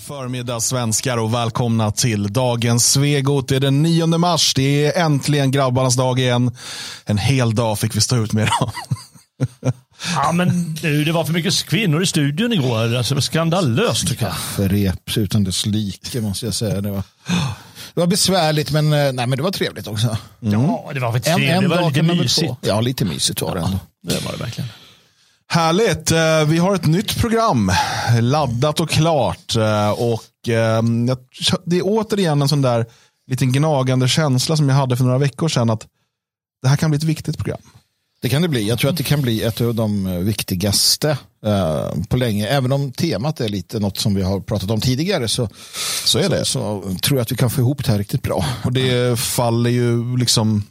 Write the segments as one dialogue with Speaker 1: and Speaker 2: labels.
Speaker 1: förmiddag svenskar och välkomna till dagens Svegot. Det är den 9 mars. Det är äntligen grabbarnas dag igen. En hel dag fick vi stå ut med dem.
Speaker 2: Ja, men du, det var för mycket kvinnor i studion igår. Alltså, det var skandalöst tycker jag.
Speaker 3: För rep utan dess like måste jag säga. Det var, det var besvärligt men, eh, nej, men det var trevligt också.
Speaker 2: Ja, det var för
Speaker 3: En,
Speaker 2: trevligt.
Speaker 3: en
Speaker 2: Det var
Speaker 3: dag
Speaker 2: lite mysigt.
Speaker 3: två. Ja, lite mysigt var det ändå.
Speaker 2: Det var det verkligen.
Speaker 1: Härligt. Eh, Vi har ett nytt program. Laddat och klart. Eh, Och eh, jag- Det är återigen en sån där liten gnagande känsla som jag hade för några veckor sedan. Att det här kan bli ett viktigt program.
Speaker 3: Det kan det bli. Jag tror att det kan bli ett av de eh, viktigaste eh, på länge. Även om temat är lite något som vi har pratat om tidigare så,
Speaker 1: Så är det.
Speaker 3: så, så tror jag att vi kan få ihop det här riktigt bra.
Speaker 1: Och det faller ju liksom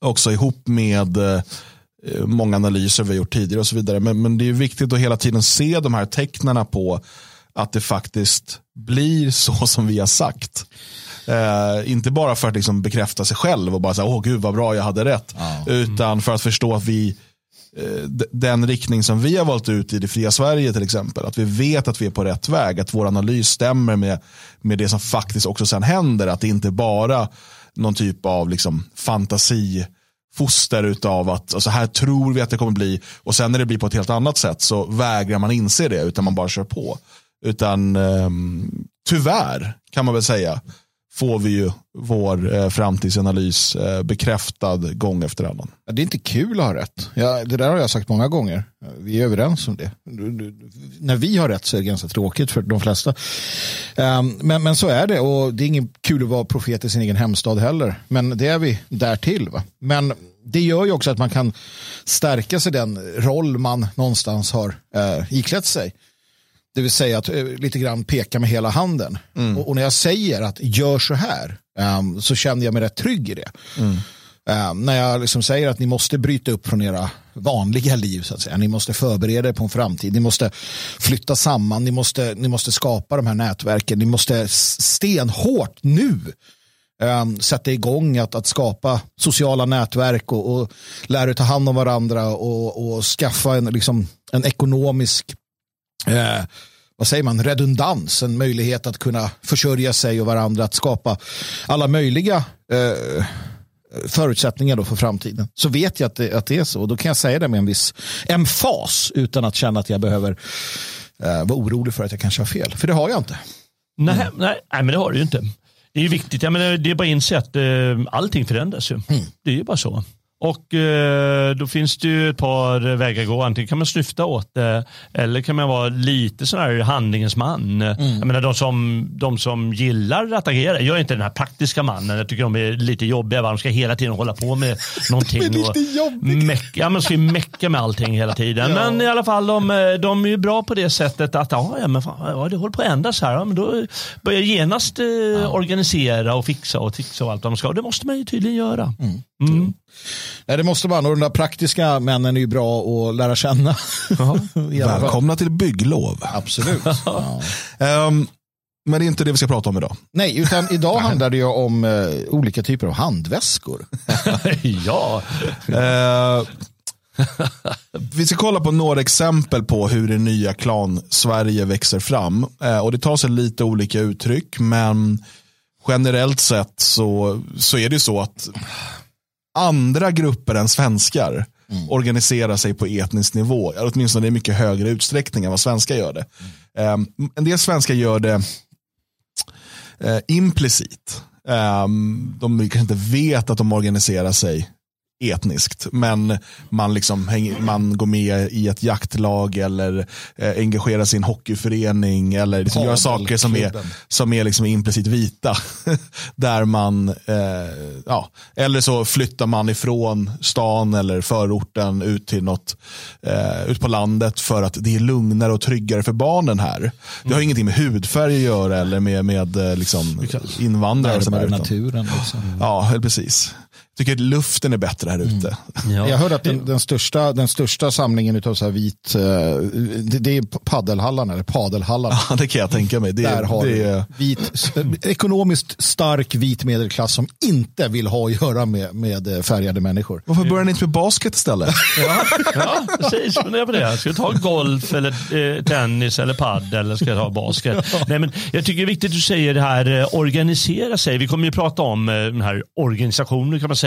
Speaker 1: också ihop med eh, många analyser vi har gjort tidigare och så vidare. Men, men det är viktigt att hela tiden se de här tecknarna på att det faktiskt blir så som vi har sagt. Eh, inte bara för att liksom bekräfta sig själv och bara säga, åh gud vad bra jag hade rätt. Utan för att förstå att vi, eh, den riktning som vi har valt ut i det fria Sverige till exempel, att vi vet att vi är på rätt väg, att vår analys stämmer med, med det som faktiskt också sen händer, att det inte bara någon typ av liksom fantasi foster utav att alltså här tror vi att det kommer bli och sen när det blir på ett helt annat sätt så vägrar man inse det utan man bara kör på. Utan um, tyvärr kan man väl säga får vi ju vår eh, framtidsanalys eh, bekräftad gång efter annan.
Speaker 3: Ja, Det är inte kul att ha rätt. Ja, det där har jag sagt många gånger. Vi är överens om det. Du- du- När vi har rätt så är det ganska tråkigt för de flesta. Ehm, men, men så är det och det är inget kul att vara profet i sin egen hemstad heller. Men det är vi därtill. Va? Men det gör ju också att man kan stärka sig den roll man någonstans har eh, iklätt sig. Det vill säga att eh, lite grann peka med hela handen. Och, och när jag säger att gör så här ehm, så känner jag mig rätt trygg i det. Eh, när jag liksom säger att ni måste bryta upp från era vanliga liv. så att säga. Ni måste förbereda er på en framtid. Ni måste flytta samman. Ni måste, ni måste skapa de här nätverken. Ni måste stenhårt nu eh, sätta igång att, att skapa sociala nätverk och, och lära er ta hand om varandra och, och skaffa en, liksom, en ekonomisk eh, vad säger man, redundans, en möjlighet att kunna försörja sig och varandra, att skapa alla möjliga eh, förutsättningar då för framtiden. Så vet jag att det, att det är så och då kan jag säga det med en viss emfas utan att känna att jag behöver eh, vara orolig för att jag kanske har fel. För det har jag inte.
Speaker 2: Nej, nej, nej, men det har du ju inte. Det är ju viktigt. Jag menar, det är bara att inse att eh, allting förändras. Ju. Det är ju bara så. Och eh, då finns det ju ett par vägar att gå. Antingen kan man snyfta åt det eller kan man vara lite sån här handlingens man. Jag menar de som, de som gillar att agera. Jag är inte den här praktiska mannen. Jag tycker de är lite jobbiga. va? De ska hela tiden hålla på med någonting.
Speaker 3: De är lite
Speaker 2: och
Speaker 3: jobbiga.
Speaker 2: Mecka, ja, man ska ju mecka med allting hela tiden. Men i alla fall, de, eh, de är ju bra på det sättet att ja, ja, men fan, ja, det håller på att ändras här. Ja, men då börjar jag genast eh, organisera och fixa och fixa och allt vad de ska. Och det måste man ju tydligen göra. Mm.
Speaker 3: Nej, det måste man och de där praktiska männen är ju bra att lära känna.
Speaker 1: Välkomna till bygglov.
Speaker 3: Absolut. Ja.
Speaker 1: Ehm, men det är inte det vi ska prata om idag.
Speaker 3: Nej, utan idag handlar det ju om eh, olika typer av handväskor.
Speaker 2: ja.
Speaker 1: Eh, vi ska kolla på några exempel på hur det nya klan-Sverige växer fram. Eh, och Det tar sig lite olika uttryck, men generellt sett så, så är det ju så att andra grupper än svenskar organiserar sig på etnisk nivå. Eller Åtminstone i mycket högre utsträckning än vad svenskar gör det. Eh, en del svenskar gör det uh, implicit. Um, de kanske inte vet att de organiserar sig etniskt. Men man, liksom hänger, man går med i ett jaktlag eller eh, engagerar sig i en hockeyförening eller liksom gör saker som är, som är liksom implicit vita. Där man, eh, ja, eller så flyttar man ifrån stan eller förorten ut till något, eh, ut på landet för att det är lugnare och tryggare för barnen här. Det har ingenting med hudfärg att göra eller med, med eh, liksom, invandrare.
Speaker 3: Närmare naturen. Liksom.
Speaker 1: Ja, precis. Tycker luften är bättre här ute.
Speaker 2: Ja.
Speaker 3: Jag hörde att den, den, största, den största samlingen av så här vit, eh, det, det är paddelhallarna, eller padelhallarna.
Speaker 1: Ja, det kan jag tänka mig. Det,
Speaker 3: Där har
Speaker 1: det, är-
Speaker 3: vit, ekonomiskt stark vit medelklass som inte vill ha att göra med, med eh, färgade människor.
Speaker 1: Varför börjar ni inte med basket istället?
Speaker 2: Ja, precis. Fundera på det. Ska jag ta golf, eller eh, tennis eller paddel eller ska jag ta basket? Nej, men jag tycker det är viktigt att du säger det här eh, organisera sig. Vi kommer ju prata om eh, den här organisationen kan man säga.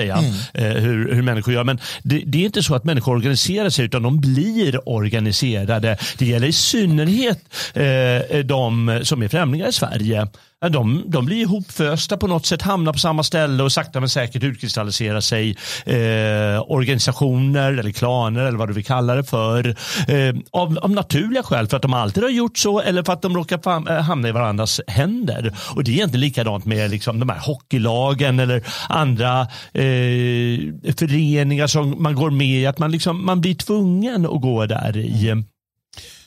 Speaker 2: Eh, hur, hur människor gör. Men det, det är inte så att människor organiserar sig utan de blir organiserade. Det gäller i synnerhet eh, de som är främlingar i Sverige. De, de blir ihopfösta på något sätt, hamnar på samma ställe och sakta men säkert utkristalliserar sig eh, organisationer eller klaner eller vad du vill kalla det för. Eh, av, av naturliga skäl, för att de alltid har gjort så eller för att de råkar fam- eh, hamna i varandras händer. Och det är egentligen likadant med liksom, de här hockeylagen eller andra eh, föreningar som man går med i. Att man, liksom, man blir tvungen att gå där i.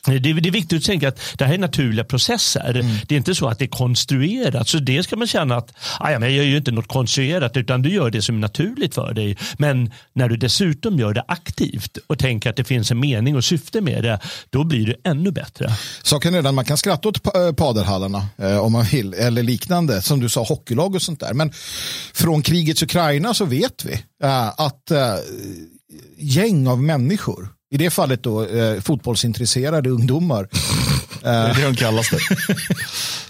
Speaker 2: Det är, det är viktigt att tänka att det här är naturliga processer. Det är inte så att det är konstruerat. Så det ska man känna att "Ah, men jag gör ju inte något konstruerat utan du gör det som är naturligt för dig. Men när du dessutom gör det aktivt och tänker att det finns en mening och syfte med det, då blir det ännu bättre.
Speaker 3: Saken är den, man kan skratta åt eh, padelhallarna eh, om man vill, eller liknande, som du sa, hockeylag och sånt där. Men från krigets Ukraina så vet vi eh, att eh, gäng av människor, i det fallet då eh, fotbollsintresserade ungdomar,
Speaker 1: Det är det de kallas det.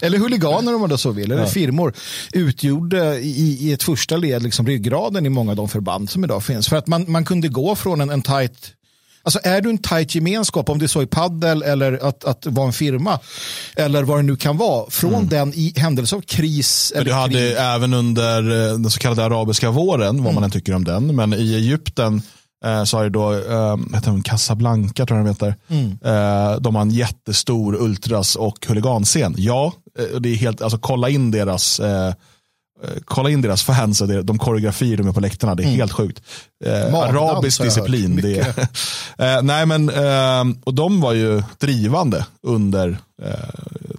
Speaker 3: eller huliganer om man då så vill, eller firmor, utgjorde i, i ett första led liksom ryggraden i många av de förband som idag finns. För att man, man kunde gå från en, en tajt Alltså är du en tajt gemenskap, om det är så i paddel eller att, att vara en firma, eller vad det nu kan vara, från den i händelse av kris eller
Speaker 1: du hade
Speaker 3: krig.
Speaker 1: även under eh, den så kallade arabiska våren, vad man än tycker om den, men i Egypten eh, så har det då, eh, heter den Casablanca tror jag den heter, eh, de har en jättestor ultras och huliganscen. Ja, eh, det är helt, alltså kolla in deras eh, eh, Kolla in deras fans och de koreografier de är på läktarna. Det är helt sjukt. Eh, arabisk disciplin. Det är, nej men, och de var ju drivande under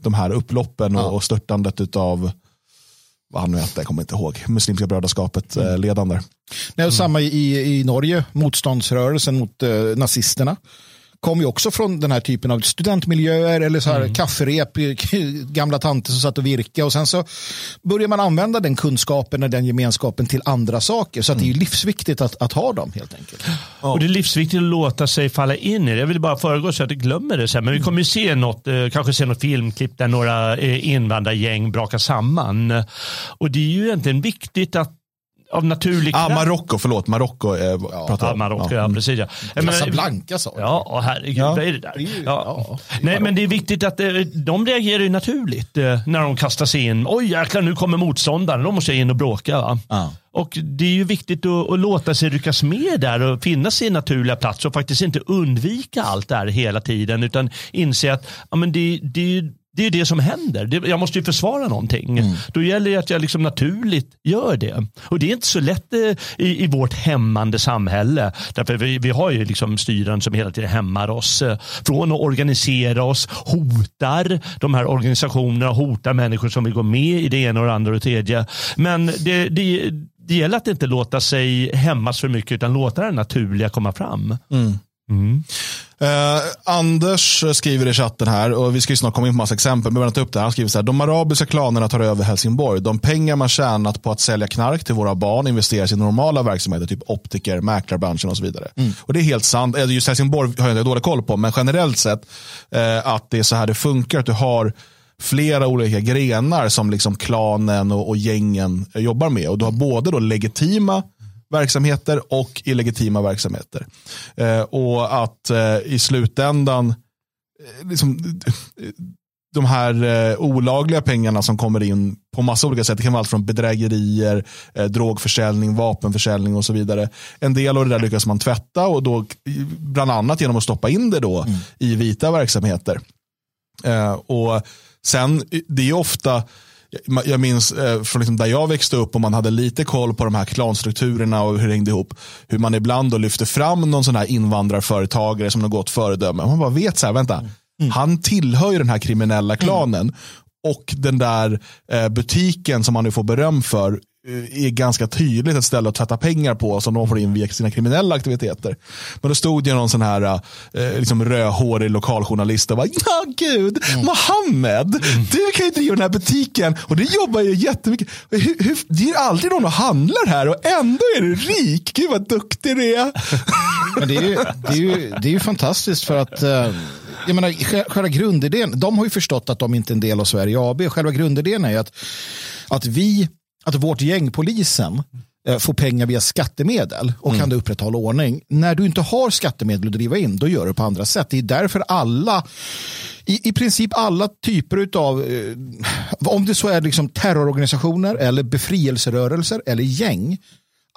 Speaker 1: de här upploppen och, och störtandet av vad han nu hette, jag kommer inte ihåg, Muslimska brödraskapet eh, ledande.
Speaker 3: Nej, och Samma i, i Norge, motståndsrörelsen mot eh, nazisterna kom ju också från den här typen av studentmiljöer eller så här kafferep, eh, gamla tanter som satt och virka och sen så börjar man använda den kunskapen och den gemenskapen till andra saker så att det är ju livsviktigt att, att ha dem helt enkelt.
Speaker 2: Och Det är livsviktigt att låta sig falla in i det. Jag vill bara föregå så att jag glömmer det sen. Men vi kommer ju se något, eh, kanske se något filmklipp där några eh, invandrargäng brakar samman. Och det är ju egentligen viktigt att av naturlig
Speaker 1: Ah, Marocko, förlåt, Marocko eh, pratar
Speaker 2: Ja,
Speaker 1: om.
Speaker 2: Marocko, ja. precis. Ja. Menar-
Speaker 3: Casablanca sa.
Speaker 2: Ja, och herregud,
Speaker 1: Ja.
Speaker 2: vad är det där?
Speaker 3: Det är
Speaker 2: Ja.
Speaker 3: ja, det är
Speaker 2: Nej, men det är viktigt att eh, de reagerar ju naturligt eh, när de kastar sig in. Oj jäklar, nu kommer motståndaren, då måste jag in och bråka. Va?
Speaker 3: Ja.
Speaker 2: Och det är ju viktigt att, att låta sig ryckas med där och finna sin naturliga plats och faktiskt inte undvika allt där hela tiden utan inse att ja, men det, det, det är det som händer. Jag måste ju försvara någonting. Då gäller det att jag liksom naturligt gör det. Och det är inte så lätt eh, i, i vårt hämmande samhälle. Därför vi, vi har ju liksom styrande som hela tiden hämmar oss. eh, Från att organisera oss, hotar de här organisationerna, hotar människor som vill gå med i det ena och det andra och det tredje. Men det, det, det gäller att inte låta sig hämmas för mycket utan låta det naturliga komma fram.
Speaker 1: Eh, Anders skriver i chatten här, och vi ska ju snart komma in på massa exempel, men vänta upp det här. Han skriver så här, de arabiska klanerna tar över Helsingborg. De pengar man tjänat på att sälja knark till våra barn investeras i normala verksamheter, typ optiker, mäklarbranschen och så vidare. Och det är helt sant. Eh, Just Helsingborg har jag inte dålig koll på, men generellt sett eh, att det är så här det funkar, att du har flera olika grenar som liksom klanen och, och gängen jobbar med. Och du har både då legitima verksamheter och illegitima verksamheter. Eh, och att eh, i slutändan, eh, liksom, eh, de här eh, olagliga pengarna som kommer in på massa olika sätt, det kan vara allt från bedrägerier, eh, drogförsäljning, vapenförsäljning och så vidare. En del av det där lyckas man tvätta och då bland annat genom att stoppa in det då i vita verksamheter. Eh, och sen, det är ofta, jag minns eh, från liksom där jag växte upp och man hade lite koll på de här klanstrukturerna och hur det hängde ihop. Hur man ibland då lyfter fram någon sån här invandrarföretagare som har gått föredöme. Man bara vet så här, vänta, han tillhör ju den här kriminella klanen. Och den där eh, butiken som han nu får beröm för är ganska tydligt ett ställe att tvätta pengar på som de får in via sina kriminella aktiviteter. Men då stod det någon sån här eh, liksom rödhårig lokaljournalist och bara, ja gud, mm. Mohammed, mm. du kan ju driva den här butiken och du jobbar ju jättemycket. Hur, hur, det är aldrig någon och handlar här och ändå är du rik. Gud vad duktig du är.
Speaker 3: Men det är ju, det är ju, det är ju fantastiskt för att uh jag menar, själva grundidén, de har ju förstått att de inte är en del av Sverige AB. Själva grundidén är att, att vi, att vårt gäng, polisen, eh, får pengar via skattemedel och mm. kan du upprätthålla ordning. När du inte har skattemedel att driva in, då gör du på andra sätt. Det är därför alla, i, i princip alla typer av, eh, om det så är liksom terrororganisationer eller befrielserörelser eller gäng,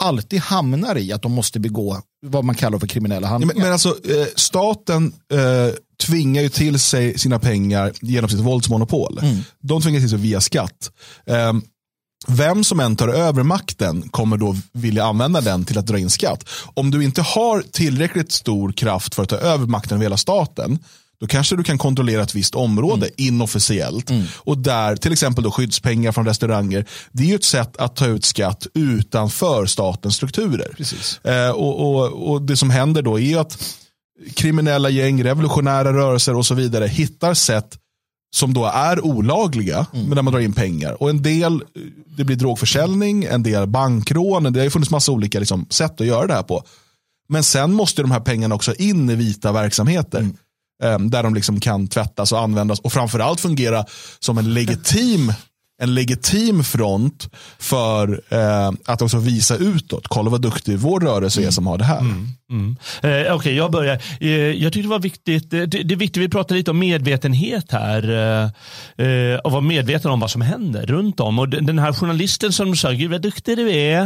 Speaker 3: alltid hamnar i att de måste begå vad man kallar för kriminella handlingar.
Speaker 1: Men, men alltså, eh, staten eh, tvingar ju till sig sina pengar genom sitt våldsmonopol. Mm. De tvingar till sig via skatt. Eh, vem som än tar över makten kommer då vilja använda den till att dra in skatt. Om du inte har tillräckligt stor kraft för att ta över makten över hela staten, då kanske du kan kontrollera ett visst område mm. inofficiellt. Mm. Och där till exempel då skyddspengar från restauranger. Det är ju ett sätt att ta ut skatt utanför statens strukturer. Eh, och, och, och, Det som händer då är att kriminella gäng, revolutionära rörelser och så vidare hittar sätt som då är olagliga, mm. men där man drar in pengar. Och en del, det blir drogförsäljning, en del bankrån, det har funnits massa olika liksom, sätt att göra det här på. Men sen måste de här pengarna också in i vita verksamheter. Mm. Ehm, där de liksom kan tvättas och användas och framförallt fungera som en legitim en legitim front för eh, att också visa utåt. Kolla vad duktig vår rörelse mm. är som har det här. Mm.
Speaker 2: Mm. Eh, Okej, okay, jag börjar. Eh, jag tyckte det var viktigt. Eh, det, det, är viktigt, vi pratar lite om medvetenhet här. Eh, eh, och vara medveten om vad som händer runt om. Och den här journalisten som sa, gud vad duktig du är,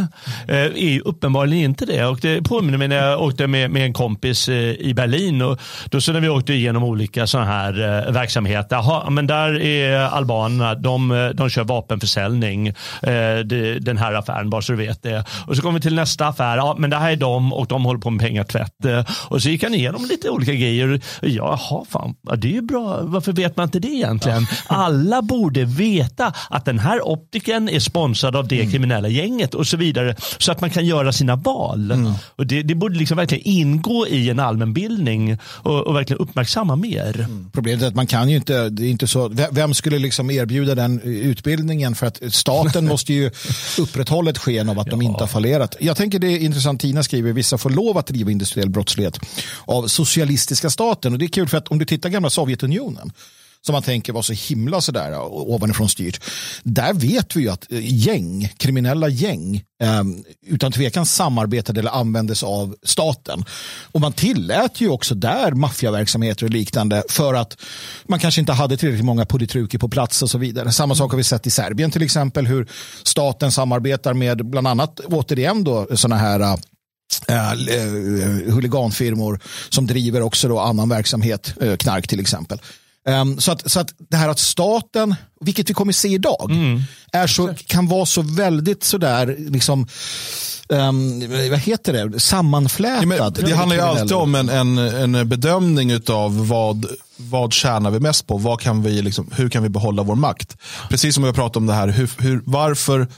Speaker 2: eh, är ju uppenbarligen inte det. Och det påminner mig när jag åkte med, med en kompis eh, i Berlin. Och då så när vi åkte igenom olika sådana här eh, verksamheter. Aha, men där är albanerna, de, de kör vapenförsäljning. den här affären, bara så du vet det. Och så kommer vi till nästa affär. Ja, men det här är de och de håller på med pengar pengatvätt. Eh, och så gick han igenom lite olika grejer. Jaha, fan, det är ju bra. Varför vet man inte det egentligen? Alla borde veta att den här optiken är sponsrad av det mm. kriminella gänget och så vidare. Så att man kan göra sina val. Mm. Och det, det, borde liksom verkligen ingå i en allmänbildning och, och verkligen uppmärksamma mer. Mm.
Speaker 3: Problemet är att man kan ju inte, det är inte så, vem skulle liksom erbjuda den utbildningen för att staten måste ju upprätthålla ett sken av att ja. de inte har fallerat. Jag tänker det är intressant, Tina skriver, vissa får lov att och industriell brottslighet av socialistiska staten. Och det är kul för att om du tittar gamla Sovjetunionen som man tänker var så himla sådär eh, ovanifrån styrt. Där vet vi ju att eh, gäng, kriminella gäng ehm, utan tvekan samarbetade eller användes av staten. Och man tillät ju också där maffiaverksamheter och liknande för att man kanske inte hade tillräckligt många politruker på plats och så vidare. Samma sak har vi sett i Serbien till exempel hur staten samarbetar med bland annat återigen då sådana här eh, Uh, huliganfirmor som driver också då annan verksamhet, uh, knark till exempel. Um, så, att, så att det här att staten, vilket vi kommer se idag, mm. är så, kan vara så väldigt sådär, liksom, um, vad heter det, sammanflätad. Ja,
Speaker 1: det handlar ju alltid om en, en, en bedömning av vad, vad tjänar vi mest på, vad kan vi, liksom, hur kan vi behålla vår makt. Precis som vi har pratat om det här, hur, hur, varför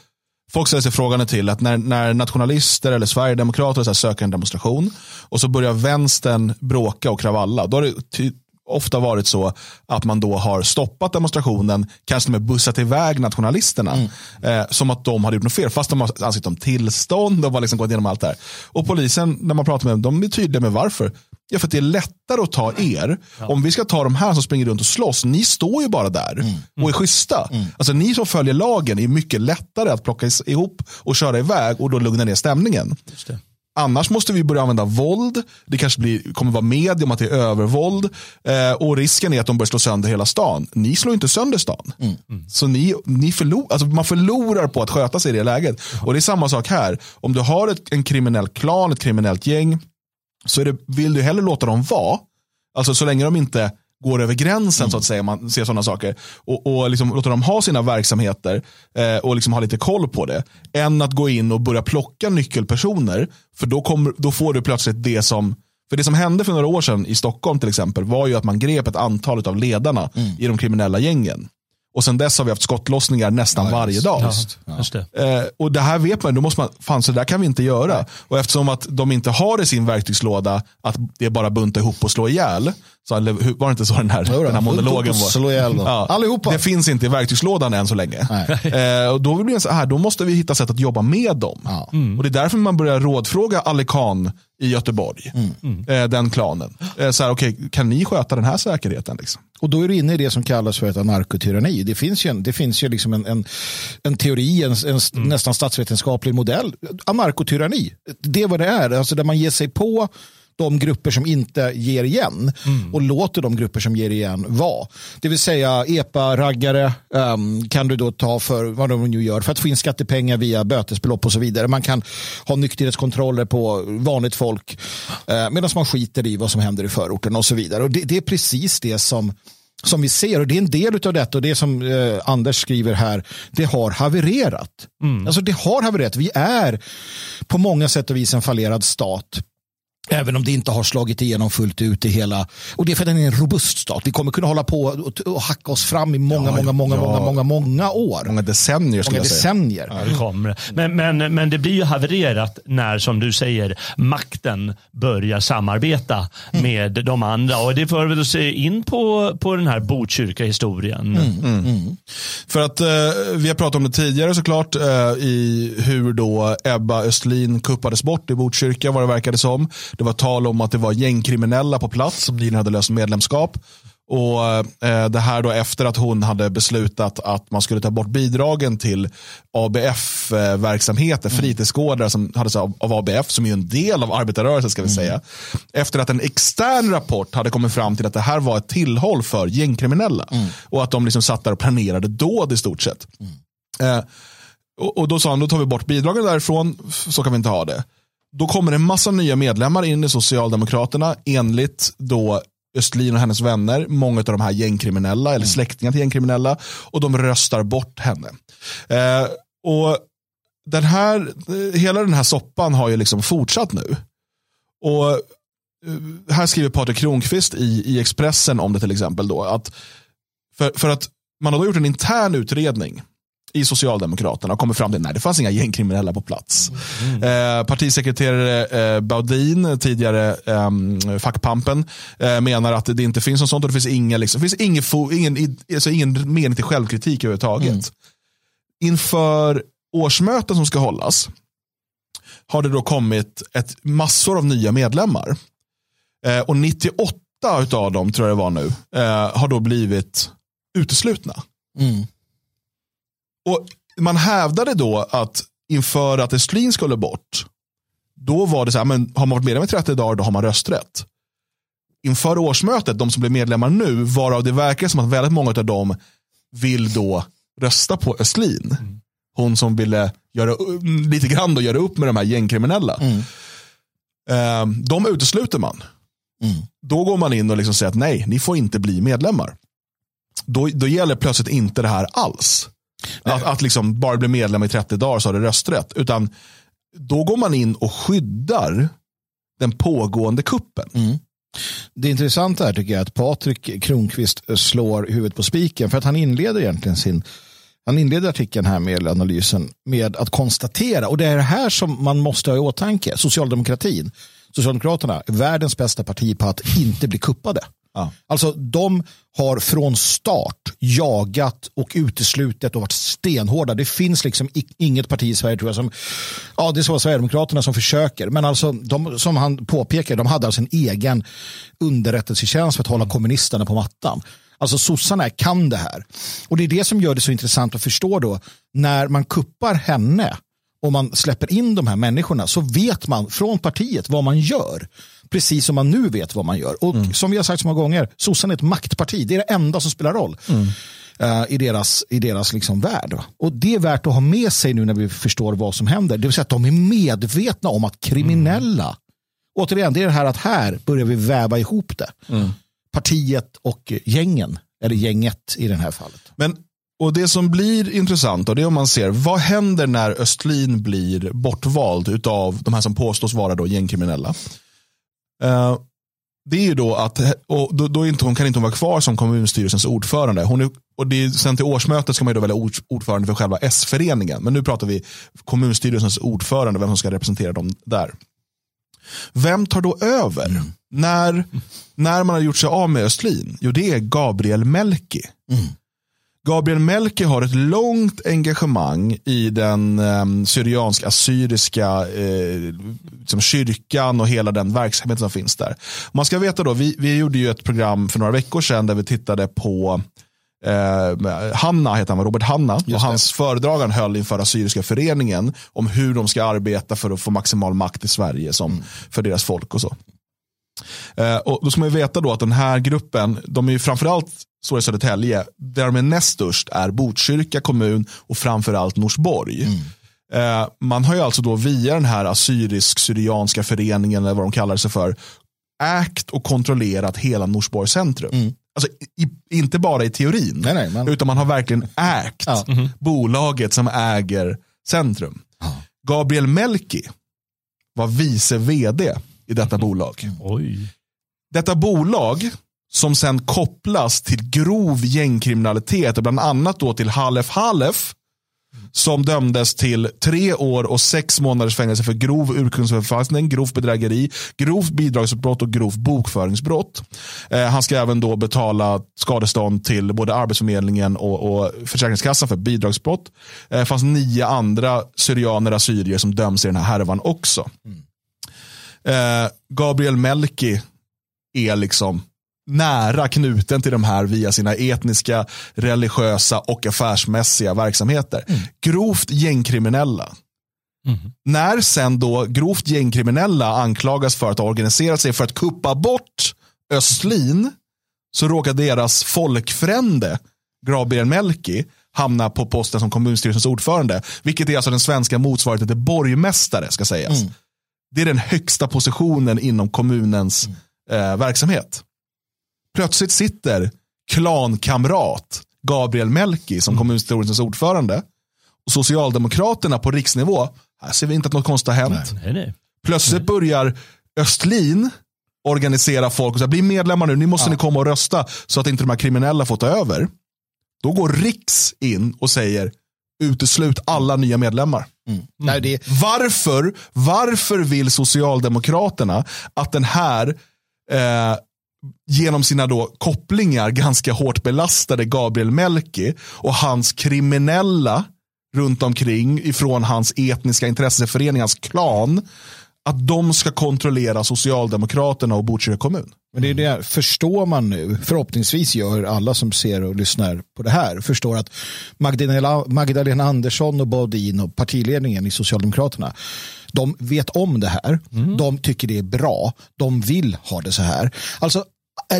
Speaker 1: Folk ställer sig frågan till att när, när nationalister eller sverigedemokrater så söker en demonstration och så börjar vänstern bråka och kravalla. Då har det ofta varit så att man då har stoppat demonstrationen, kanske med bussat iväg nationalisterna. Mm. Eh, som att de hade gjort något fel, fast de har ansökt om tillstånd, de har liksom gått igenom allt det här. Och polisen, när man pratar med dem, de är tydliga med varför. Ja, för att det är lättare att ta er. Ja. Om vi ska ta de här som springer runt och slåss, ni står ju bara där mm. och är schyssta. Mm. Alltså ni som följer lagen är mycket lättare att plocka ihop och köra iväg och då lugna ner stämningen. Annars måste vi börja använda våld. Det kanske blir, kommer vara media om att det är övervåld. Eh, och risken är att de börjar slå sönder hela stan. Ni slår inte sönder stan. Mm. Mm. Så ni, ni förlor, alltså man förlorar på att sköta sig i det läget. Mm. Och det är samma sak här. Om du har ett, en kriminell klan, ett kriminellt gäng. Så det, vill du hellre låta dem vara. Alltså så länge de inte går över gränsen mm. så att säga, man ser sådana saker. Och, och liksom låta dem ha sina verksamheter eh, och liksom ha lite koll på det. Än att gå in och börja plocka nyckelpersoner. För då, kommer, då får du plötsligt det som för det som hände för några år sedan i Stockholm till exempel var ju att man grep ett antal av ledarna mm. i de kriminella gängen. Och sen dess har vi haft skottlossningar nästan varje dag.
Speaker 2: Ja, just det.
Speaker 1: Eh, och det här vet man, då måste man, fan så där kan vi inte göra. Och eftersom att de inte har i sin verktygslåda att det är bara bunta ihop och slå ihjäl. Så, var det inte så den här,
Speaker 3: Jo
Speaker 1: den här monologen var?
Speaker 3: slå ihjäl dem. Allihopa.
Speaker 1: Det finns inte i verktygslådan än så länge. Eh, och då blir det så här, då måste vi hitta sätt att jobba med dem.
Speaker 3: Ja.
Speaker 1: Och det är därför man börjar rådfråga Ali Khan i Göteborg.
Speaker 3: Mm.
Speaker 1: Eh, den klanen. Eh, så här, okay, kan ni sköta den här säkerheten? Liksom?
Speaker 3: Och då är du inne i det som kallas för ett anarkotyranni. Det finns ju, en, det finns ju liksom en, en, en teori, en, en
Speaker 1: Mm.
Speaker 3: nästan statsvetenskaplig modell. Anarkotyranni, det är vad det är. Alltså där man ger sig på de grupper som inte ger igen
Speaker 1: Mm.
Speaker 3: och låter de grupper som ger igen vara. Det vill säga EPA-raggare um, kan du då ta för vad de nu gör för att få in skattepengar via bötesbelopp och så vidare. Man kan ha nykterhetskontroller på vanligt folk uh, medan man skiter i vad som händer i förorten och så vidare. Och det, det är precis det som som vi ser och det är en del av detta och det som eh, Anders skriver här, det har havererat. Alltså det har havererat. Vi är på många sätt och vis en fallerad stat. Även om det inte har slagit igenom fullt ut i hela, och det är för att den är en robust stat. Vi kommer kunna hålla på och, och hacka oss fram i många,
Speaker 1: Ja,
Speaker 3: många, många,
Speaker 1: ja.
Speaker 3: många, många, många år.
Speaker 1: Många decennier skulle
Speaker 3: Många
Speaker 1: jag säga.
Speaker 3: decennier.
Speaker 2: Ja, det kommer. Men, men, men det blir ju havererat när, som du säger, makten börjar samarbeta med de andra. Och det för väl se in på, på den här Botkyrka-historien.
Speaker 1: För att eh, vi har pratat om det tidigare såklart eh, i hur då Ebba Östlin kuppades bort i Botkyrka vad det verkade som. Det var tal om att det var gängkriminella på plats som nyligen hade löst medlemskap. Och eh, Det här då efter att hon hade beslutat att man skulle ta bort bidragen till ABF-verksamheter, fritidsgårdar som hade av, av ABF, som är en del av arbetarrörelsen ska vi säga. Efter att en extern rapport hade kommit fram till att det här var ett tillhåll för gängkriminella. Och att de liksom satt där och planerade dåd i stort sett. Eh, och, och då sa han, då tar vi bort bidragen därifrån, så kan vi inte ha det. Då kommer en massa nya medlemmar in i Socialdemokraterna enligt då Östlin och hennes vänner, många av de här gängkriminella eller släktingar till gängkriminella och de röstar bort henne. Eh, och den här, hela den här soppan har ju liksom fortsatt nu. Och eh, här skriver Patrik Kronqvist i, i Expressen om det till exempel då, att för, för att man har då gjort en intern utredning i Socialdemokraterna och kommit fram till att det fanns inga gängkriminella på plats. Eh, partisekreterare eh, Baudin, tidigare eh, fackpampen, eh, menar att det inte finns något sånt och det finns, inga, liksom, det finns ingen, ingen, alltså ingen mening till självkritik överhuvudtaget. Inför årsmöten som ska hållas har det då kommit ett massor av nya medlemmar. Eh, och 98 av dem, tror jag det var nu, eh, har då blivit uteslutna.
Speaker 3: Mm.
Speaker 1: Och man hävdade då att inför att Östlin skulle bort, då var det så här, men har man varit medlem i 30 dagar, då har man rösträtt. Inför årsmötet, de som blir medlemmar nu, varav det verkar som att väldigt många av dem vill då rösta på Östlin. Hon som ville göra, lite grann då göra upp med de här gängkriminella. Eh, de utesluter man.
Speaker 3: Mm.
Speaker 1: Då går man in och liksom säger att nej, ni får inte bli medlemmar. Då, då gäller plötsligt inte det här alls. Att, att liksom bara bli medlem i 30 dagar så har du rösträtt. Utan då går man in och skyddar den pågående kuppen. Mm.
Speaker 3: Det intressanta här tycker jag är att Patrik Kronqvist slår huvudet på spiken för att han inleder egentligen sin han inleder artikeln här med analysen med att konstatera, och det är det här som man måste ha i åtanke, socialdemokratin, Socialdemokraterna är världens bästa parti på att inte bli kuppade.
Speaker 1: Ja.
Speaker 3: Alltså de har från start jagat och uteslutit och varit stenhårda. Det finns liksom inget parti i Sverige tror jag som, ja det är så Sverigedemokraterna som försöker, men alltså de, som han påpekar, de hade alltså en egen underrättelsetjänst för att hålla kommunisterna på mattan. Alltså sossarna kan det här. Och det är det som gör det så intressant att förstå då, när man kuppar henne och man släpper in de här människorna så vet man från partiet vad man gör. Precis som man nu vet vad man gör. Och som vi har sagt så många gånger, sossarna är ett maktparti. Det är det enda som spelar roll eh, i deras, i deras liksom värld. Och det är värt att ha med sig nu när vi förstår vad som händer. Det vill säga att de är medvetna om att kriminella, återigen, det är det här att här börjar vi väva ihop det. Partiet och gängen, eller gänget i det här fallet.
Speaker 1: Men, och det som blir intressant då, det är om man ser vad händer när Östlin blir bortvald av de här som påstås vara då gängkriminella. Eh, det är ju då att och då, då inte, hon kan inte hon vara kvar som kommunstyrelsens ordförande. Hon är, och det är, sen till årsmötet ska man ju då välja ordförande för själva S-föreningen. Men nu pratar vi kommunstyrelsens ordförande, vem som ska representera dem där. Vem tar då över mm. när, när man har gjort sig av med Östlin? Jo, det är Gabriel Melki. Mm. Gabriel Melki har ett långt engagemang i den eh, syriansk-assyriska eh, liksom kyrkan och hela den verksamhet som finns där. Man ska veta då, vi, vi gjorde ju ett program för några veckor sedan där vi tittade på eh, Hanna, heter han, Robert Hanna, och hans föredrag han höll inför Assyriska föreningen om hur de ska arbeta för att få maximal makt i Sverige som mm. för deras folk och så. Eh, och då ska man ju veta då att den här gruppen, de är ju framförallt så i Södertälje, där de är näst störst är Botkyrka kommun och framförallt Norsborg. Mm. Eh, man har ju alltså då via den här assyrisk-syrianska föreningen, eller vad de kallar sig för, ägt och kontrollerat hela Norsborg centrum. Mm. Alltså, i, inte bara i teorin, nej, nej, men... utan man har verkligen ägt ja. mm. bolaget som äger centrum. Ja. Gabriel Melki var vice vd i detta bolag.
Speaker 2: Oj.
Speaker 1: Detta bolag som sen kopplas till grov gängkriminalitet och bland annat då till Halef Halef som dömdes till tre år och sex månaders fängelse för grov urkundsförfalskning, grovt bedrägeri, grovt bidragsbrott och grovt bokföringsbrott. Eh, han ska även då betala skadestånd till både Arbetsförmedlingen och, och Försäkringskassan för bidragsbrott. Det eh, fanns nio andra syrianer assyrier som döms i den här härvan också. Mm. Eh, Gabriel Melki är liksom nära knuten till de här via sina etniska, religiösa och affärsmässiga verksamheter. Mm. Grovt gängkriminella. Mm. När sen då grovt gängkriminella anklagas för att ha organiserat sig för att kuppa bort Östlin så råkar deras folkfrände Gabriel Melki hamna på posten som kommunstyrelsens ordförande. Vilket är alltså den svenska motsvarigheten till borgmästare ska sägas. Mm. Det är den högsta positionen inom kommunens mm. eh, verksamhet. Plötsligt sitter klankamrat Gabriel Melki som mm. kommunstyrelsens ordförande. Och Socialdemokraterna på riksnivå, här ser vi inte att något konstigt har hänt.
Speaker 2: Nej, nej.
Speaker 1: Plötsligt nej. börjar Östlin organisera folk och säga, bli medlemmar nu, ni måste ja. ni komma och rösta så att inte de här kriminella får ta över. Då går Riks in och säger, uteslut alla nya medlemmar. Mm. Mm. Nej, det... varför, varför vill Socialdemokraterna att den här eh, genom sina då kopplingar ganska hårt belastade Gabriel Melki och hans kriminella runt omkring ifrån hans etniska intresseförening, hans klan, att de ska kontrollera Socialdemokraterna och Botkyrka kommun.
Speaker 3: Men det är det, förstår man nu, förhoppningsvis gör alla som ser och lyssnar på det här, förstår att Magdalena, Magdalena Andersson och Baudin och partiledningen i Socialdemokraterna, de vet om det här, mm. de tycker det är bra, de vill ha det så här. Alltså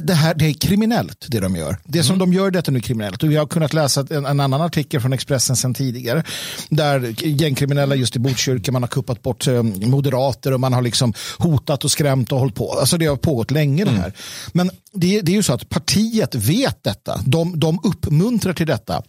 Speaker 3: det här det är kriminellt det de gör. Det som mm. de gör detta nu är kriminellt. Och vi har kunnat läsa en, en, annan artikel från Expressen sedan tidigare. Där gängkriminella just i Botkyrka, man har kuppat bort eh, moderater och man har liksom hotat och skrämt och hållit på. Alltså det har pågått länge mm. det här. Men det, det, är ju så att partiet vet detta. De, de uppmuntrar till detta.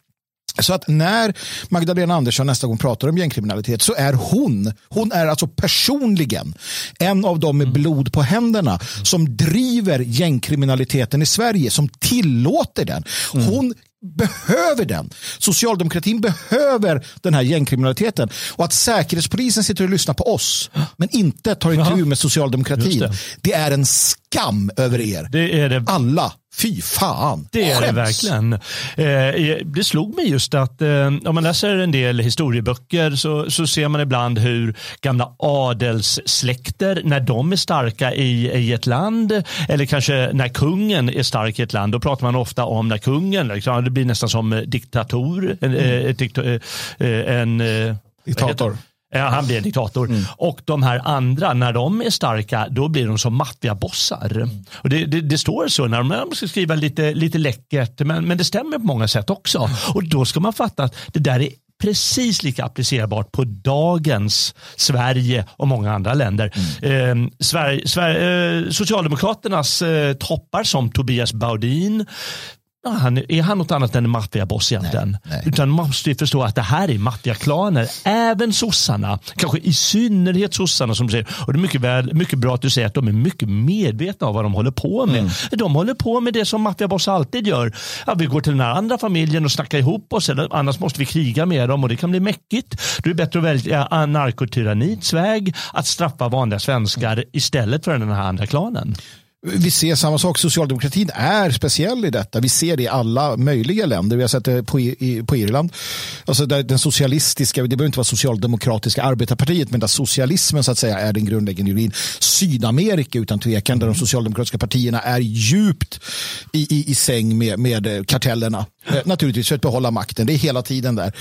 Speaker 3: Så att när Magdalena Andersson nästa gång pratar om gängkriminalitet så är hon, hon är alltså personligen en av dem med mm. blod på händerna som driver gängkriminaliteten i Sverige, som tillåter den. Mm. Hon behöver den. Socialdemokratin behöver den här gängkriminaliteten. Och att säkerhetspolisen sitter och lyssnar på oss men inte tar itu med socialdemokratin. Det. det. är en skam över er.
Speaker 2: Det är det.
Speaker 3: Alla. Fy fan.
Speaker 2: Det är Skäms. det verkligen. Eh, det slog mig just att eh, om man läser en del historieböcker så, så ser man ibland hur gamla adelssläkter, när de är starka i, i ett land eller kanske när kungen är stark i ett land, då pratar man ofta om när kungen, liksom, det blir nästan som diktator, en, mm. Eh, dikta, eh, en
Speaker 3: Diktator.
Speaker 2: Han blir en diktator. Mm. Och de här andra, när de är starka, då blir de som maffiabossar. Mm. Och det, det, det, står så när de ska skriva lite, lite läckert, men, men det stämmer på många sätt också. Mm. Och då ska man fatta att det där är precis lika applicerbart på dagens Sverige och många andra länder. Mm. Eh, Sverige, Sverige, eh, Socialdemokraternas eh, toppar som Tobias Baudin han, är han något annat än en maffiaboss egentligen? Nej, nej. Utan man måste ju förstå att det här är maffiaklaner. Även sossarna, kanske i synnerhet sossarna som säger, och det är mycket, väl, mycket bra att du säger att de är mycket medvetna om vad de håller på med. Mm. De håller på med det som maffiabossar alltid gör. Ja, vi går till den här andra familjen och snackar ihop oss, eller, annars måste vi kriga med dem och det kan bli mäckigt. Då är det bättre att välja narkotyrannits väg, att straffa vanliga svenskar istället för den här andra klanen.
Speaker 3: Vi ser samma sak. Socialdemokratin är speciell i detta. Vi ser det i alla möjliga länder. Vi har sett det på, i, på Irland. Alltså den socialistiska, det behöver inte vara socialdemokratiska arbetarpartiet, men där socialismen så att säga är den grundläggande ideologin. Sydamerika utan tvekan, där de socialdemokratiska partierna är djupt i, i, i säng med, med kartellerna. Eh, naturligtvis för att behålla makten. Det är hela tiden där.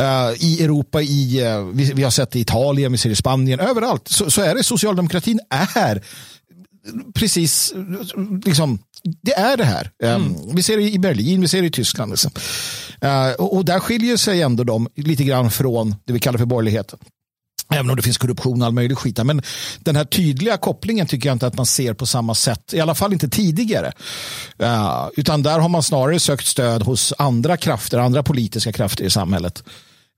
Speaker 3: Uh, I Europa, i, uh, vi, vi, har sett det i Italien, vi ser det i Spanien, överallt så, så är det socialdemokratin är precis, liksom, det är det här. Mm. Vi ser det i Berlin, vi ser det i Tyskland. Liksom. Och, och, där skiljer sig ändå de lite grann från det vi kallar för borgerligheten. Även om det finns korruption och all möjlig skit. Men den här tydliga kopplingen tycker jag inte att man ser på samma sätt. I alla fall inte tidigare. Uh, utan där har man snarare sökt stöd hos andra krafter, andra politiska krafter i samhället.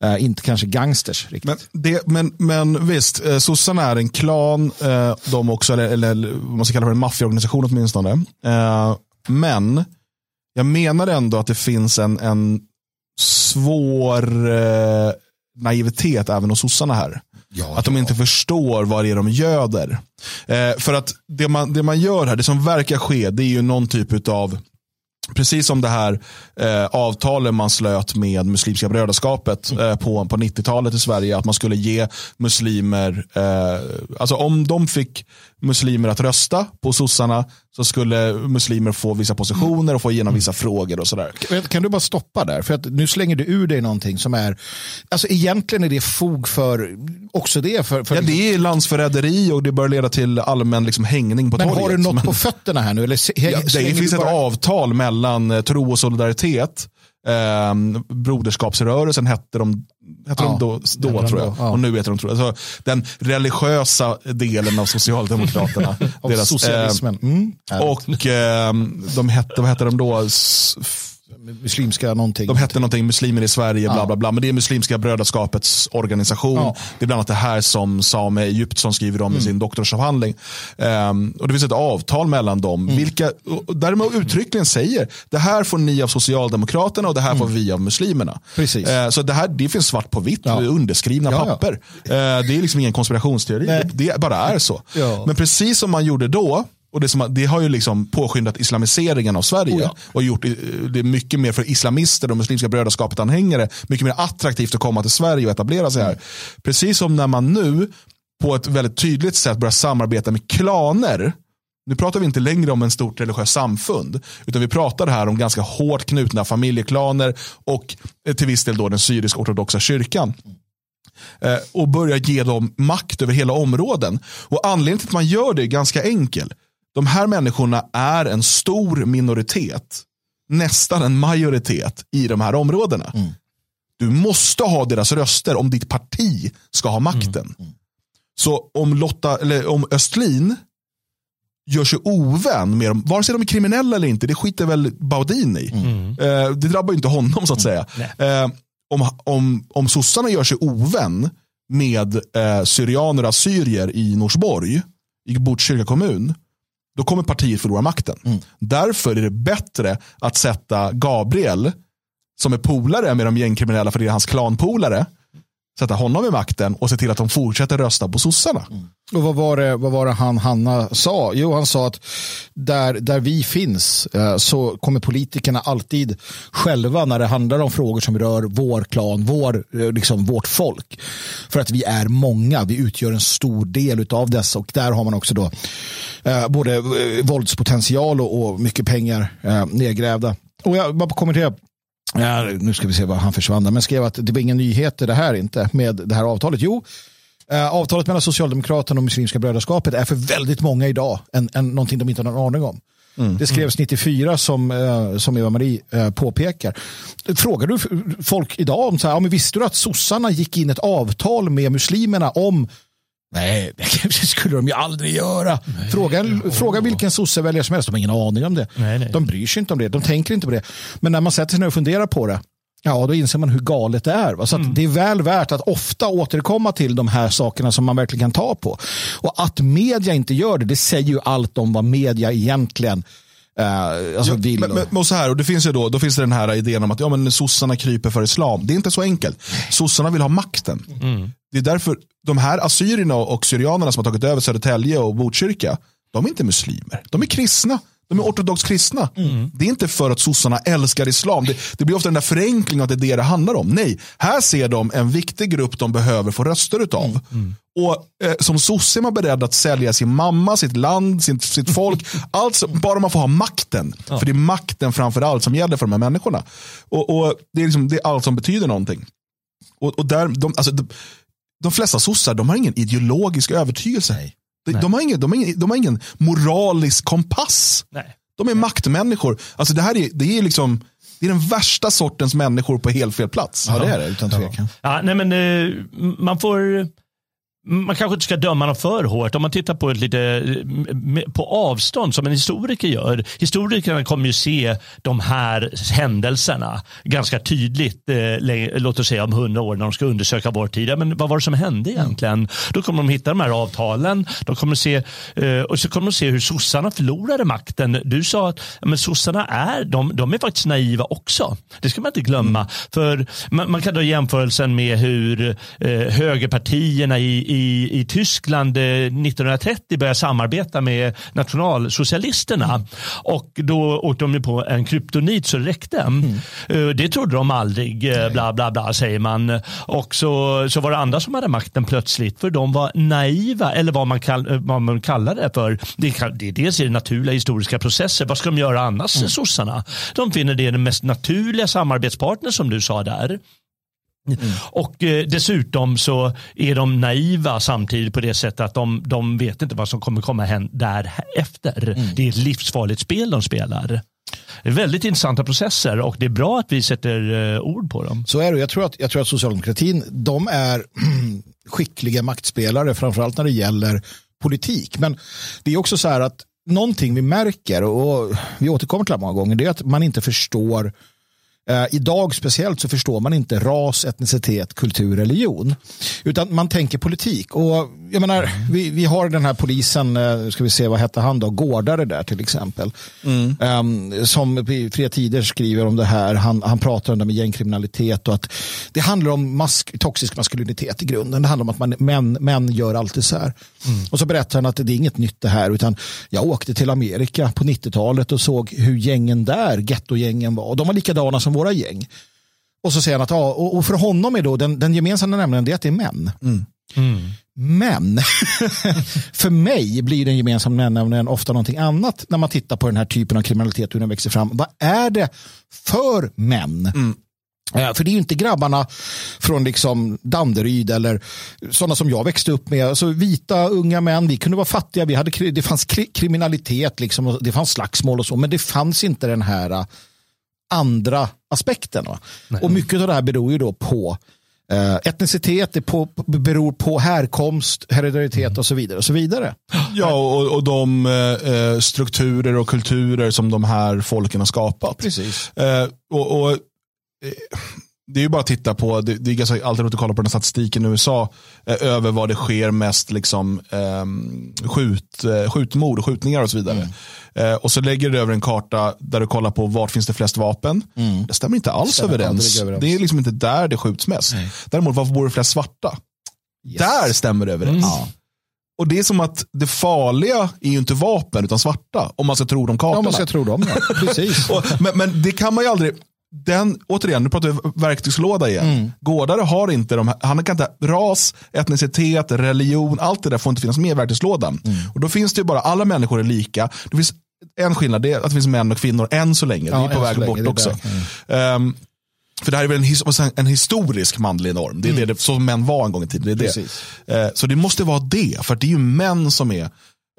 Speaker 3: Uh, inte kanske gangsters. Riktigt.
Speaker 1: Men, det, men, men visst, eh, sossarna är en klan, eh, de också, eller, eller vad man ska kalla för en maffiaorganisation åtminstone. Eh, men jag menar ändå att det finns en, en svår eh, naivitet även hos sossarna här. Ja, att de inte förstår vad det är de göder. Eh, för att det man, det man gör här, det som verkar ske, det är ju någon typ av Precis som det här eh, avtalet man slöt med Muslimska brödraskapet eh, på, på 90-talet i Sverige. Att man skulle ge muslimer, eh, alltså om de fick muslimer att rösta på sossarna så skulle muslimer få vissa positioner och få igenom vissa frågor och sådär.
Speaker 3: Kan du bara stoppa där? För att nu slänger du ur dig någonting som är, alltså egentligen är det fog för, också det. För, för
Speaker 1: ja, det är landsförräderi och det bör leda till allmän liksom, hängning på
Speaker 3: Men
Speaker 1: torget.
Speaker 3: har du något på fötterna här nu? Eller
Speaker 1: ja, det finns bara... ett avtal mellan eh, tro och solidaritet Eh, broderskapsrörelsen hette de, hette ja, de då, då tror jag. Ja. Och nu heter de, tror jag. Alltså, den religiösa delen av Socialdemokraterna.
Speaker 3: av deras, socialismen. Eh, mm.
Speaker 1: och eh, de hette, vad hette de då?
Speaker 3: Muslimska någonting.
Speaker 1: De hette någonting, muslimer i Sverige, bla bla bla. Men det är Muslimska brödraskapets organisation. Ja. Det är bland annat det här som Same Egyptsson skriver om mm. i sin doktorsavhandling. Um, och det finns ett avtal mellan dem. Mm. Vilka, där de uttryckligen säger, det här får ni av Socialdemokraterna och det här mm. får vi av muslimerna.
Speaker 3: Precis. Uh,
Speaker 1: så det här det finns svart på vitt, ja. underskrivna ja, papper. Uh, det är liksom ingen konspirationsteori, det, det, bara är så. Men precis som man gjorde då, och det, som, det har ju liksom påskyndat islamiseringen av Sverige oh ja. och gjort det mycket mer för islamister och muslimska brödraskapet-anhängare mycket mer attraktivt att komma till Sverige och etablera sig här. Mm. Precis som när man nu på ett väldigt tydligt sätt börjar samarbeta med klaner nu pratar vi inte längre om en stort religiöst samfund, utan vi pratar här om ganska hårt knutna familjeklaner och till viss del då den syrisk-ortodoxa kyrkan. Eh, och börja ge dem makt över hela områden. Och anledningen till att man gör det är ganska enkel de här människorna är en stor minoritet, nästan en majoritet i de här områdena. Mm. Du måste ha deras röster om ditt parti ska ha makten. Mm. Mm. Så om, Lotta, eller om Östlin gör sig ovän med dem, vare sig de är kriminella eller inte, det skiter väl Baudin i. Mm. Eh, det drabbar ju inte honom så att säga. Eh, om, om, om sossarna gör sig ovän med eh, syrianer och assyrier i Norsborg, i Botkyrka kommun, då kommer partiet förlora makten. Mm. Därför är det bättre att sätta Gabriel, som är polare med de gängkriminella, för det är hans klanpolare, sätta honom i makten och se till att de fortsätter rösta på sossarna. Mm.
Speaker 3: Och vad var, det, vad var det han, Hanna sa? Jo, han sa att där, där vi finns eh, så kommer politikerna alltid själva när det handlar om frågor som rör vår klan, vår, eh, liksom vårt folk. För att vi är många, vi utgör en stor del av dessa och där har man också då eh, både eh, våldspotential och, och mycket pengar eh, nedgrävda. Och jag bara kommentera Ja, nu ska vi se vad han försvann där. Men skrev att det var inga nyheter det här inte med det här avtalet. Jo, eh, avtalet mellan Socialdemokraterna och Muslimska brödraskapet är för väldigt många idag en, en, någonting de inte har någon aning om. Mm. Det skrevs 94 som, eh, som Eva-Marie eh, påpekar. Frågar du folk idag om så här, ja, men visste du att sossarna gick in ett avtal med muslimerna om Nej, det skulle de ju aldrig göra. Fråga, fråga vilken sosseväljare som helst, de har ingen aning om det.
Speaker 2: Nej, nej.
Speaker 3: De bryr sig inte om det, de tänker inte på det. Men när man sätter sig ner och funderar på det, ja då inser man hur galet det är. Va? Så att det är väl värt att ofta återkomma till de här sakerna som man verkligen kan ta på. Och att media inte gör det, det säger ju allt om vad media egentligen eh, alltså vill.
Speaker 1: Men, men, och så här, och det finns ju då, då finns det den här idén om att ja, men sossarna kryper för islam. Det är inte så enkelt. Sossarna vill ha makten. Det är därför de här assyrierna och syrianerna som har tagit över Södertälje och Botkyrka, de är inte muslimer. De är kristna. De är ortodox kristna. Det är inte för att sossarna älskar islam. Det, det blir ofta den där förenklingen att det är det det handlar om. Nej, här ser de en viktig grupp de behöver få röster utav. Och eh, som sosse är man beredd att sälja sin mamma, sitt land, sitt, sitt folk. alltså, bara man får ha makten. För det är makten framför allt som gäller för de här människorna. Och, och det, är liksom, det är allt som betyder någonting. Och, och där, de, alltså, de, de flesta sossar de har ingen ideologisk övertygelse. De, de, har ingen, de, har ingen, de har ingen moralisk kompass.
Speaker 2: Nej.
Speaker 1: De är maktmänniskor. Alltså det här är, det är liksom det är den värsta sortens människor på helt fel plats.
Speaker 3: Ja, det är det utan tvekan.
Speaker 2: Ja, nej men eh, man får man kanske inte ska döma dem för hårt. Om man tittar på ett lite eh, på avstånd som en historiker gör. Historikerna kommer ju se de här händelserna ganska tydligt. Eh, låt oss säga om hundra år när de ska undersöka vår tid. Men vad var det som hände egentligen? Då kommer de hitta de här avtalen. De kommer se, eh, och så kommer de se hur sossarna förlorade makten. Du sa att men sossarna är, de, de är faktiskt naiva också. Det ska man inte glömma. För man, man kan dra jämförelsen med hur eh, högerpartierna i i, i Tyskland 1930 började samarbeta med nationalsocialisterna. Och då åkte de på en kryptonit så det räckte. Mm. Det trodde de aldrig, bla bla bla säger man. Och så, så var det andra som hade makten plötsligt för de var naiva eller vad man, kall, vad man kallar det för. Det, det, dels är det naturliga historiska processer. Vad ska de göra annars, mm. sossarna? De finner det den mest naturliga samarbetspartner som du sa där. Mm. Och eh, dessutom så är de naiva samtidigt på det sättet att de, de vet inte vad som kommer komma hända därefter. Mm. Det är ett livsfarligt spel de spelar. Det är väldigt intressanta processer och det är bra att vi sätter uh, ord på dem.
Speaker 3: Så är det. Jag tror att, jag tror att socialdemokratin de är skickliga maktspelare framförallt när det gäller politik. Men det är också så här att någonting vi märker och vi återkommer till det många gånger det är att man inte förstår Uh, idag speciellt så förstår man inte ras, etnicitet, kultur, religion. Utan man tänker politik. Och jag menar, vi, vi har den här polisen, uh, ska vi se vad hette han då, Gårdare där till exempel. Mm. Um, som i Fria Tider skriver om det här. Han, han pratar om det med gängkriminalitet och att det handlar om mask, toxisk maskulinitet i grunden. Det handlar om att man, män, män gör alltid så här. Mm. Och så berättar han att det är inget nytt det här utan jag åkte till Amerika på 90-talet och såg hur gängen där, gettojängen var. Och de var likadana som våra gäng. Och så säger han att ja, och för honom är då den, den gemensamma nämnaren det att det är män. Mm. Mm. Men för mig blir den gemensamma nämnaren ofta någonting annat när man tittar på den här typen av kriminalitet och hur den växer fram. Vad är det för män? Mm. För det är ju inte grabbarna från liksom Danderyd eller sådana som jag växte upp med. Alltså vita unga män, vi kunde vara fattiga, vi hade, det fanns kriminalitet, liksom, det fanns slagsmål och så, men det fanns inte den här andra aspekten. Och mycket av det här beror ju då på eh, etnicitet, det på, beror på härkomst, hereditaritet mm. och så vidare. och så vidare.
Speaker 1: Ja, och, och de eh, strukturer och kulturer som de här folken har skapat.
Speaker 3: Precis.
Speaker 1: Eh, och, och det är ju bara att titta på, det, det är ganska alltid roligt att kolla på den statistiken i USA eh, över vad det sker mest liksom, eh, skjut, eh, skjutmord och skjutningar och så vidare. Mm. Eh, och så lägger du över en karta där du kollar på vart finns det flest vapen. Mm. Det stämmer inte alls stämmer överens. överens. Det är liksom inte där det skjuts mest. Nej. Däremot varför bor det flest svarta? Yes. Där stämmer det överens. Mm. Och det är som att det farliga är ju inte vapen utan svarta. Om man ska tro de kartorna. Ja,
Speaker 3: man ska tro dem. Ja. Precis.
Speaker 1: och, men, men, det kan man ju aldrig, den, återigen, nu pratar vi verktygslåda igen. Mm. Gårdare har inte de här, han kan inte, ras, etnicitet, religion, allt det där får inte finnas med i verktygslådan. Mm. Och då finns det ju bara, alla människor är lika. Det finns en skillnad, det är att det finns män och kvinnor än så länge. Ja, det är på väg bort också. Mm. Um, för det här är väl en, his en historisk manlig norm. Det är mm. det, så som män var en gång i tiden. Det är det. Uh, så det måste vara det, för det är ju män som är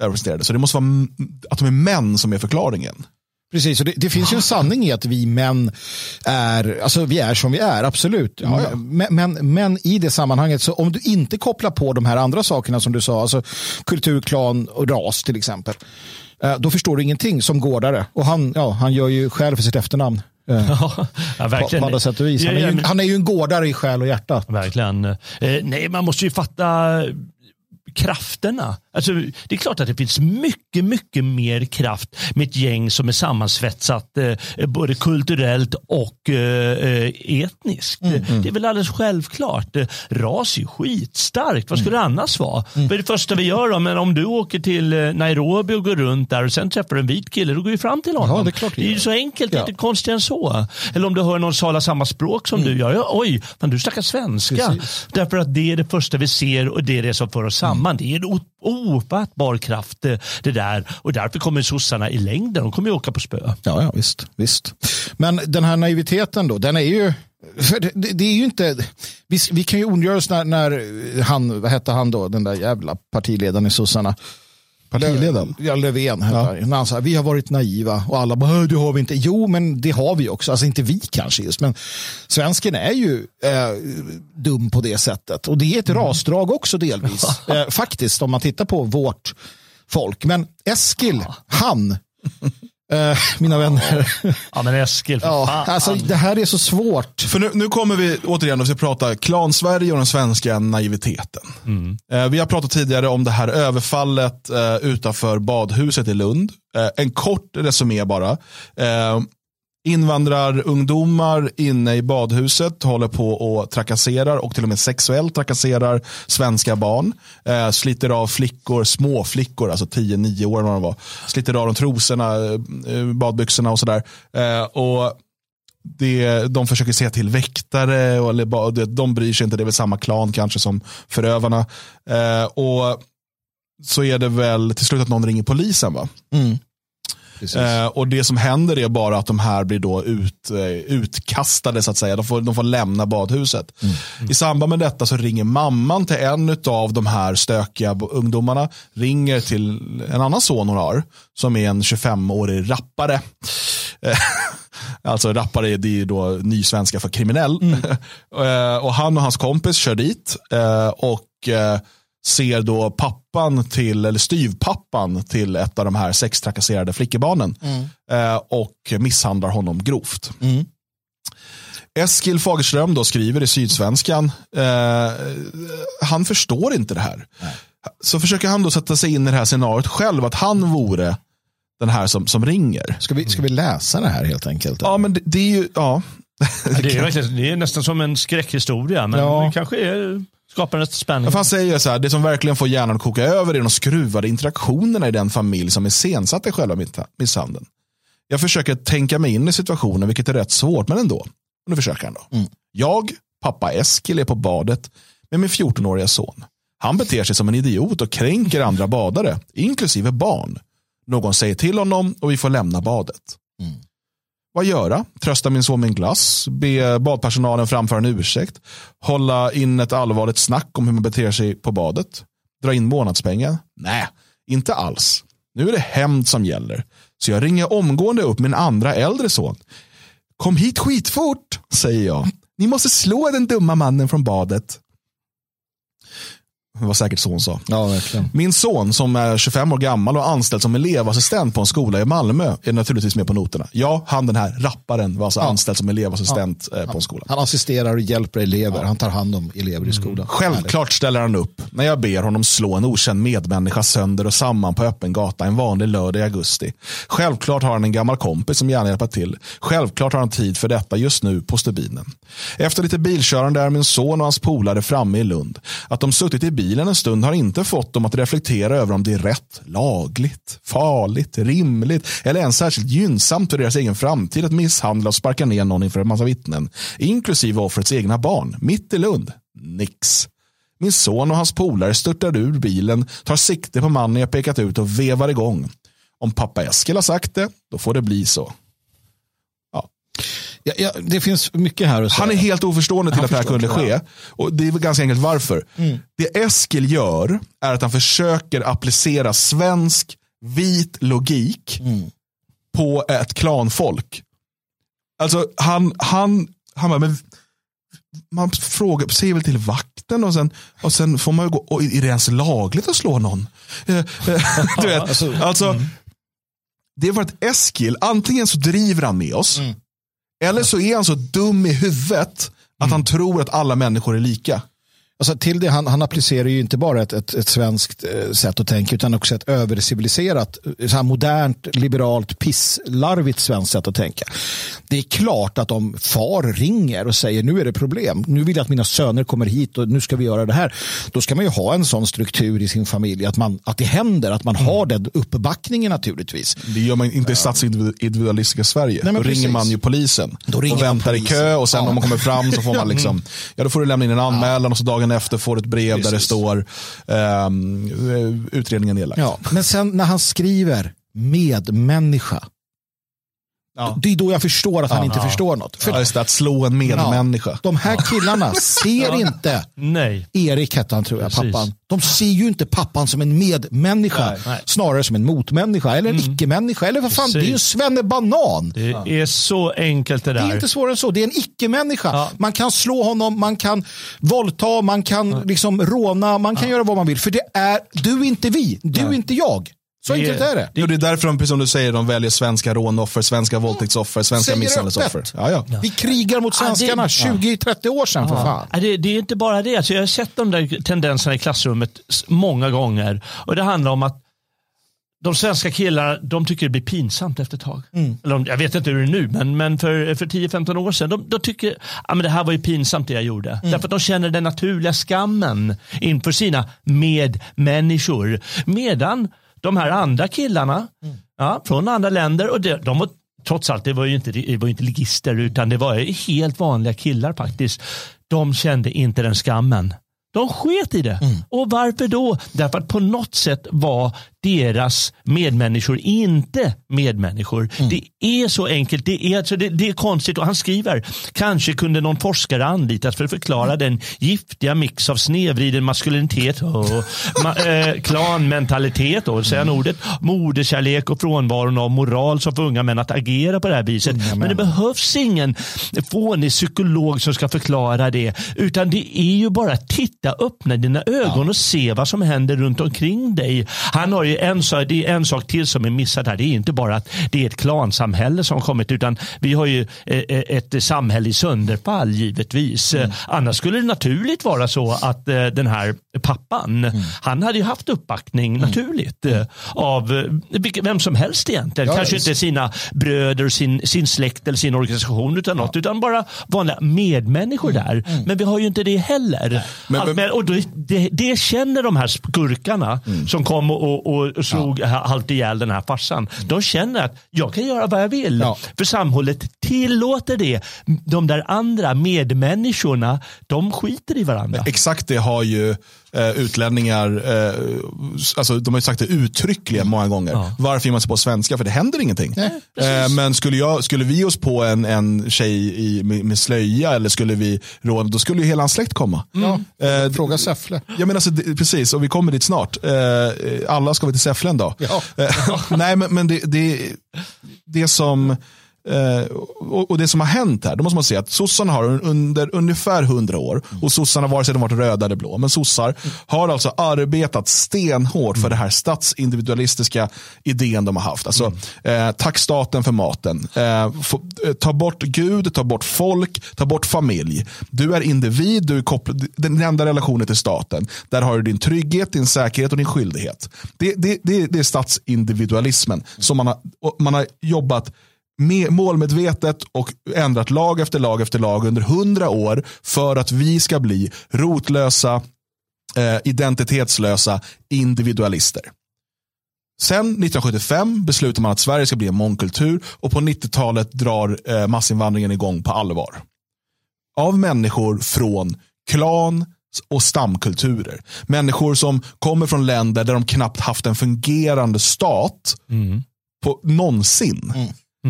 Speaker 1: överrepresenterade. Så det måste vara att de är män som är förklaringen.
Speaker 3: Precis, och det, det finns ju en sanning i att vi män är, alltså vi är som vi är, absolut.
Speaker 1: Ja, ja.
Speaker 3: Men, men, men i det sammanhanget, så om du inte kopplar på de här andra sakerna som du sa, alltså kultur, klan och ras till exempel, eh, då förstår du ingenting som gårdare. Och han, ja, han gör ju skäl för sitt efternamn. eh,
Speaker 2: Ja, verkligen.
Speaker 3: på alla sätt och vis. Han är, ju, han är ju en gårdare i själ och hjärta.
Speaker 2: Verkligen. Eh, nej, man måste ju fatta krafterna. Alltså, det är klart att det finns mycket, mycket mer kraft med ett gäng som är sammansvetsat eh, både kulturellt och eh, eh, etniskt. Det är väl alldeles självklart. Ras är skitstarkt. Vad skulle det annars vara? Vad är det första vi gör då? Men om du åker till eh, Nairobi och går runt där och sen träffar du en vit kille, då går vi fram till honom.
Speaker 3: Ja, det är klart
Speaker 2: det är ju
Speaker 3: gör.
Speaker 2: så enkelt, det är
Speaker 3: Ja.
Speaker 2: inte konstigare än så. Eller om du hör någon tala samma språk som du gör. Ja, oj, fan, du snackar svenska.
Speaker 3: Precis.
Speaker 2: Därför att det är det första vi ser och det är det som för oss samman. Det är ofattbar kraft eh, det, där. Och därför kommer sossarna i längden, de kommer ju åka på spö.
Speaker 3: Ja, ja visst, visst. Men den här naiviteten då, den är ju... För det, det det är ju inte... Vi, vi kan ju ondgöra oss när, när han, vad hette han då, den där jävla partiledaren i sossarna.
Speaker 1: Partiledaren?
Speaker 3: Ja, Löfven. hette han. När han sa vi har varit naiva och alla bara, "Äh, det har vi inte. Jo, men det har vi också. Alltså inte vi kanske just, men svensken är ju eh, dum på det sättet. Och det är ett rasdrag också delvis. eh, faktiskt, om man tittar på vårt folk. Men Eskil, han, eh, mina vänner.
Speaker 2: Ja men Eskil, för
Speaker 3: Ja,
Speaker 2: fan.
Speaker 3: alltså, det här är så svårt.
Speaker 1: För nu, nu kommer vi återigen att vi ska prata klan-Sverige och den svenska naiviteten. Eh, vi har pratat tidigare om det här överfallet eh, utanför badhuset i Lund. Eh, en kort resumé bara. Invandrarungdomar inne i badhuset håller på och trakasserar och till och med sexuellt trakasserar svenska barn. Eh, sliter av flickor, små flickor, alltså 10-9 år vad de var. Sliter av de trosorna, eh, eh, badbyxorna och sådär. Eh, och det, de försöker se till väktare, och, eller, det- de bryr sig inte, det är väl samma klan kanske som förövarna. Eh, och så är det väl till slut att någon ringer polisen. va? Mm. Eh, och det som händer är bara att de här blir då ut, eh, utkastade så att säga. De får, de får lämna badhuset. I samband med detta så ringer mamman till en av de här stökiga ungdomarna. Ringer till en annan son hon har. Som är en 25-årig rappare. Eh, Alltså rappare är ju då ny svenska för kriminell. Eh, och han och hans kompis kör dit. Och ser då pappan till, eller styvpappan till ett av de här sextrakasserade flickebarnen. eh, Och misshandlar honom grovt. Eskil Fagerström då skriver i Sydsvenskan, eh, han förstår inte det här. Så försöker han då sätta sig in i det här scenariot själv, att han vore den här som, som ringer.
Speaker 3: Ska vi, ska vi läsa det här helt enkelt?
Speaker 1: Ja, men det, det är ju, ja.
Speaker 2: Det är, det är nästan som en skräckhistoria, men
Speaker 3: Ja.
Speaker 2: det kanske är, skapar en spänning.
Speaker 1: Han säger så här, det som verkligen får hjärnan att koka över är de skruvade interaktionerna i den familj som är sensatt i själva misshandeln. Jag försöker tänka mig in i situationen, vilket är rätt svårt, men ändå. Nu försöker han då. Jag, pappa Eskil, är på badet med min 14-åriga son. Han beter sig som en idiot och kränker andra badare, inklusive barn. Någon säger till honom och vi får lämna badet. Vad göra? Trösta min son med en glass, be badpersonalen framföra en ursäkt, hålla in ett allvarligt snack om hur man beter sig på badet, dra in månadspengen? Nej, inte alls. Nu är det hämnd som gäller. Så jag ringer omgående upp min andra äldre son. Kom hit skitfort, säger jag. Ni måste slå den dumma mannen från badet. Det var säkert så hon sa.
Speaker 3: Ja, verkligen.
Speaker 1: Min son som är 25 år gammal och anställd som elevassistent på en skola i Malmö är naturligtvis med på noterna. Ja, han den här rapparen var alltså anställd som elevassistent eh, på en skola.
Speaker 3: Han assisterar och hjälper elever. Han tar hand om elever i skolan.
Speaker 1: Självklart ställer han upp när jag ber honom slå en okänd medmänniska sönder och samman på öppen gata en vanlig lördag i augusti. Självklart har han en gammal kompis som gärna hjälper till. Självklart har han tid för detta just nu på stubinen. Efter lite bilkörande är min son och hans polare framme i Lund. Att de suttit i bilen en stund har inte fått dem att reflektera över om det är rätt, lagligt, farligt, rimligt eller ens särskilt gynnsamt för deras egen framtid att misshandla och sparka ner någon inför en massa vittnen. Inklusive offrets egna barn, mitt i Lund. Nix. Min son och hans polare störtar ur bilen, tar sikte på mannen jag pekat ut och vevar igång. Om pappa Eskil har sagt det, då får det bli så.
Speaker 3: Ja, ja, det finns mycket här att säga.
Speaker 1: Han är helt oförstående till
Speaker 3: Han
Speaker 1: att det här kunde ske. Och det är ganska enkelt varför. Det Eskil gör är att han försöker applicera svensk vit logik på ett klanfolk. Alltså han, han, han bara, men man frågar, säger väl till vakten och sen, och sen får man ju gå, och är det ens lagligt att slå någon? Eh, eh, du vet, alltså, alltså det är för att Eskil, antingen så driver han med oss, eller så är han så dum i huvudet att han tror att alla människor är lika.
Speaker 3: Alltså till det, han, han applicerar ju inte bara ett, ett, ett svenskt eh, sätt att tänka utan också ett överciviliserat, eh, så här modernt, liberalt, pisslarvigt svenskt sätt att tänka. Det är klart att om far ringer och säger nu är det problem, nu vill jag att mina söner kommer hit och nu ska vi göra det här. Då ska man ju ha en sån struktur i sin familj att, man, att det händer, att man har den uppbackningen naturligtvis.
Speaker 1: Det gör man inte i statsindividualistiska Sverige.
Speaker 3: Nej,
Speaker 1: då ringer
Speaker 3: precis.
Speaker 1: man ju polisen
Speaker 3: ringer
Speaker 1: och väntar i
Speaker 3: polisen.
Speaker 1: kö och sen
Speaker 3: Ja.
Speaker 1: om man kommer fram så får man liksom, ja då får du lämna in en anmälan och så dagen efter får ett brev där det
Speaker 3: Precis.
Speaker 1: står ehm, utredningen nedlagd.
Speaker 3: Ja. Men sen när han skriver medmänniska,
Speaker 1: Ja.
Speaker 3: det är då jag förstår att han inte
Speaker 2: Ja.
Speaker 3: förstår något. För
Speaker 1: Ja, just det, att slå en medmänniska.
Speaker 3: de här killarna ser inte
Speaker 2: Nej.
Speaker 3: Erik hette han tror jag,
Speaker 2: Precis.
Speaker 3: pappan. De ser ju inte pappan som en medmänniska,
Speaker 1: Nej,
Speaker 2: nej.
Speaker 3: snarare som en motmänniska eller en icke-människa. Eller vad fan, det är ju
Speaker 2: Precis.
Speaker 3: Svenne Banan.
Speaker 2: Det är så enkelt det
Speaker 3: Det är
Speaker 2: där.
Speaker 3: inte svårare än så. Det är en icke-människa.
Speaker 2: Ja.
Speaker 3: Man kan slå honom, man kan våldta, man kan liksom råna, man kan göra vad man vill. För det är, du är inte vi, du är inte jag. Så
Speaker 2: Det är-
Speaker 3: enkelt är det.
Speaker 1: Jo, det är därför de, precis som du säger, de väljer svenska rånoffer, svenska våldtäktsoffer, svenska misshandelsoffer. Ja, ja.
Speaker 3: Vi krigar mot
Speaker 2: Ja, det-
Speaker 3: svenskarna 20-30 år sedan för fan.
Speaker 2: Ja, det, det är inte bara det. Alltså jag har sett de där tendenserna i klassrummet många gånger. Och Det handlar om att de svenska killarna de tycker det blir pinsamt efter ett tag. Eller om, jag vet inte hur det är nu, men, men för, för 10-15 år sedan. De, de tycker att det här var ju pinsamt det jag gjorde. Därför att de känner den naturliga skammen inför sina medmänniskor. Medan de här andra killarna ja, från andra länder, och det, de var trots allt, det var ju inte, det var inte ligister utan det var helt vanliga killar faktiskt. De kände inte den skammen. De sket i det. Och varför då? Därför att på något sätt var deras medmänniskor inte medmänniskor. Det är så enkelt. Det är, alltså, det, det är konstigt. Och han skriver, kanske kunde någon forskare anlitas för att förklara den giftiga mix av snedvriden maskulinitet och ma, eh, klanmentalitet, och säger han ordet, moderkärlek och frånvaron av moral som får unga män att agera på det här viset. Men det behövs ingen fånig psykolog som ska förklara det. Utan det är ju bara att titta, öppna dina ögon och se vad som händer runt omkring dig. Han har ju en, det är en sak till som är missad här. Det är inte bara att det är ett klansamhälle som kommit utan vi har ju eh, eh, ett samhälle i sönderfall givetvis. Eh, Annars skulle det naturligt vara så att eh, den här pappan, han hade ju haft uppbackning naturligt eh, av vem som helst egentligen.
Speaker 3: Ja,
Speaker 2: Kanske inte sina bröder, sin, sin släkt eller sin organisation utan något, utan bara vanliga medmänniskor där. Men vi har ju inte det heller.
Speaker 1: Men-
Speaker 2: Allt
Speaker 1: men-
Speaker 2: och det, det, det känner de här skurkarna som kom och, och, och slog ja. halvt ihjäl den här farsan. De känner att jag kan göra vad jag vill.
Speaker 3: Ja.
Speaker 2: För samhället tillåter det. De där andra medmänniskorna, de skiter i varandra.
Speaker 1: Exakt det har ju eh, utlänningar, eh, alltså de har ju sagt det uttryckligen många gånger.
Speaker 2: Ja.
Speaker 1: Varför ger man sig på svenska? För det händer ingenting. eh, men skulle, jag, skulle vi oss på en, en tjej i, med, med slöja eller skulle vi råna, då skulle ju hela hans släkt komma. Eh,
Speaker 3: Fråga Säffle.
Speaker 1: jag menar, alltså, det, precis, och vi kommer dit snart. Eh, alla ska vi till Säffle en dag.
Speaker 3: Ja.
Speaker 1: Eh, Nej, men, men det, det, det som eh, och, och det som har hänt här, då måste man säga att sossarna har under ungefär hundra år, och sossarna vare sig de varit röda eller blå, men sossar har alltså arbetat stenhårt för det här statsindividualistiska idén de har haft. Alltså, eh, tack staten för maten. Eh, få, eh, ta bort Gud, ta bort folk, ta bort familj. Du är individ, du är kopplad, den enda relationen till staten. Där har du din trygghet, din säkerhet och din skyldighet. Det, det, det, det är statsindividualismen som man har, man har jobbat med, målmedvetet och ändrat lag efter lag efter lag under hundra år för att vi ska bli rotlösa, eh, identitetslösa individualister. Sen 1975 beslutar man att Sverige ska bli en mångkultur och på 90-talet drar eh, massinvandringen igång på allvar. Av människor från klan och stamkulturer. Människor som kommer från länder där de knappt haft en fungerande stat på, någonsin.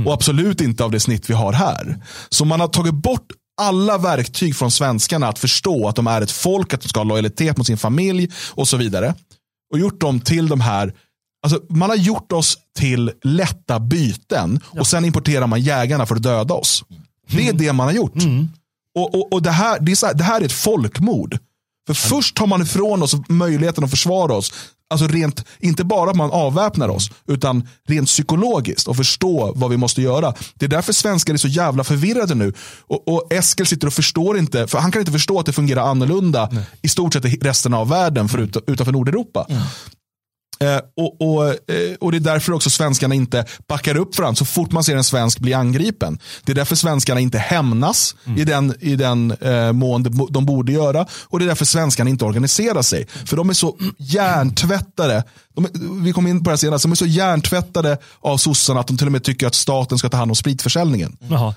Speaker 1: Och absolut inte av det snitt vi har här. Så man har tagit bort alla verktyg från svenskarna att förstå att de är ett folk, att de ska ha lojalitet mot sin familj och så vidare. Och gjort dem till de här Alltså, man har gjort oss till lätta byten och sen importerar man jägarna för att döda oss. Det är det man har gjort. Och, och, och det, här, det, här, det här är ett folkmord. För först tar man ifrån oss möjligheten att försvara oss. Alltså rent, inte bara att man avväpnar oss, utan rent psykologiskt och förstå vad vi måste göra. Det är därför svenskar är så jävla förvirrade nu. Och, och Eskil sitter och förstår inte, för han kan inte förstå att det fungerar annorlunda i stort sett i resten av världen förut, utanför Nordeuropa. Eh, och, och, eh, och Det är därför också svenskarna inte backar upp varandra så fort man ser en svensk bli angripen. Det är därför svenskarna inte hämnas i den, i den eh, mån de, de borde göra. Och det är därför svenskarna inte organiserar sig. För de är så hjärntvättade. De, vi kom in på det här senast. De är så hjärntvättade av sossarna att de till och med tycker att staten ska ta hand om spritförsäljningen.
Speaker 2: Jaha.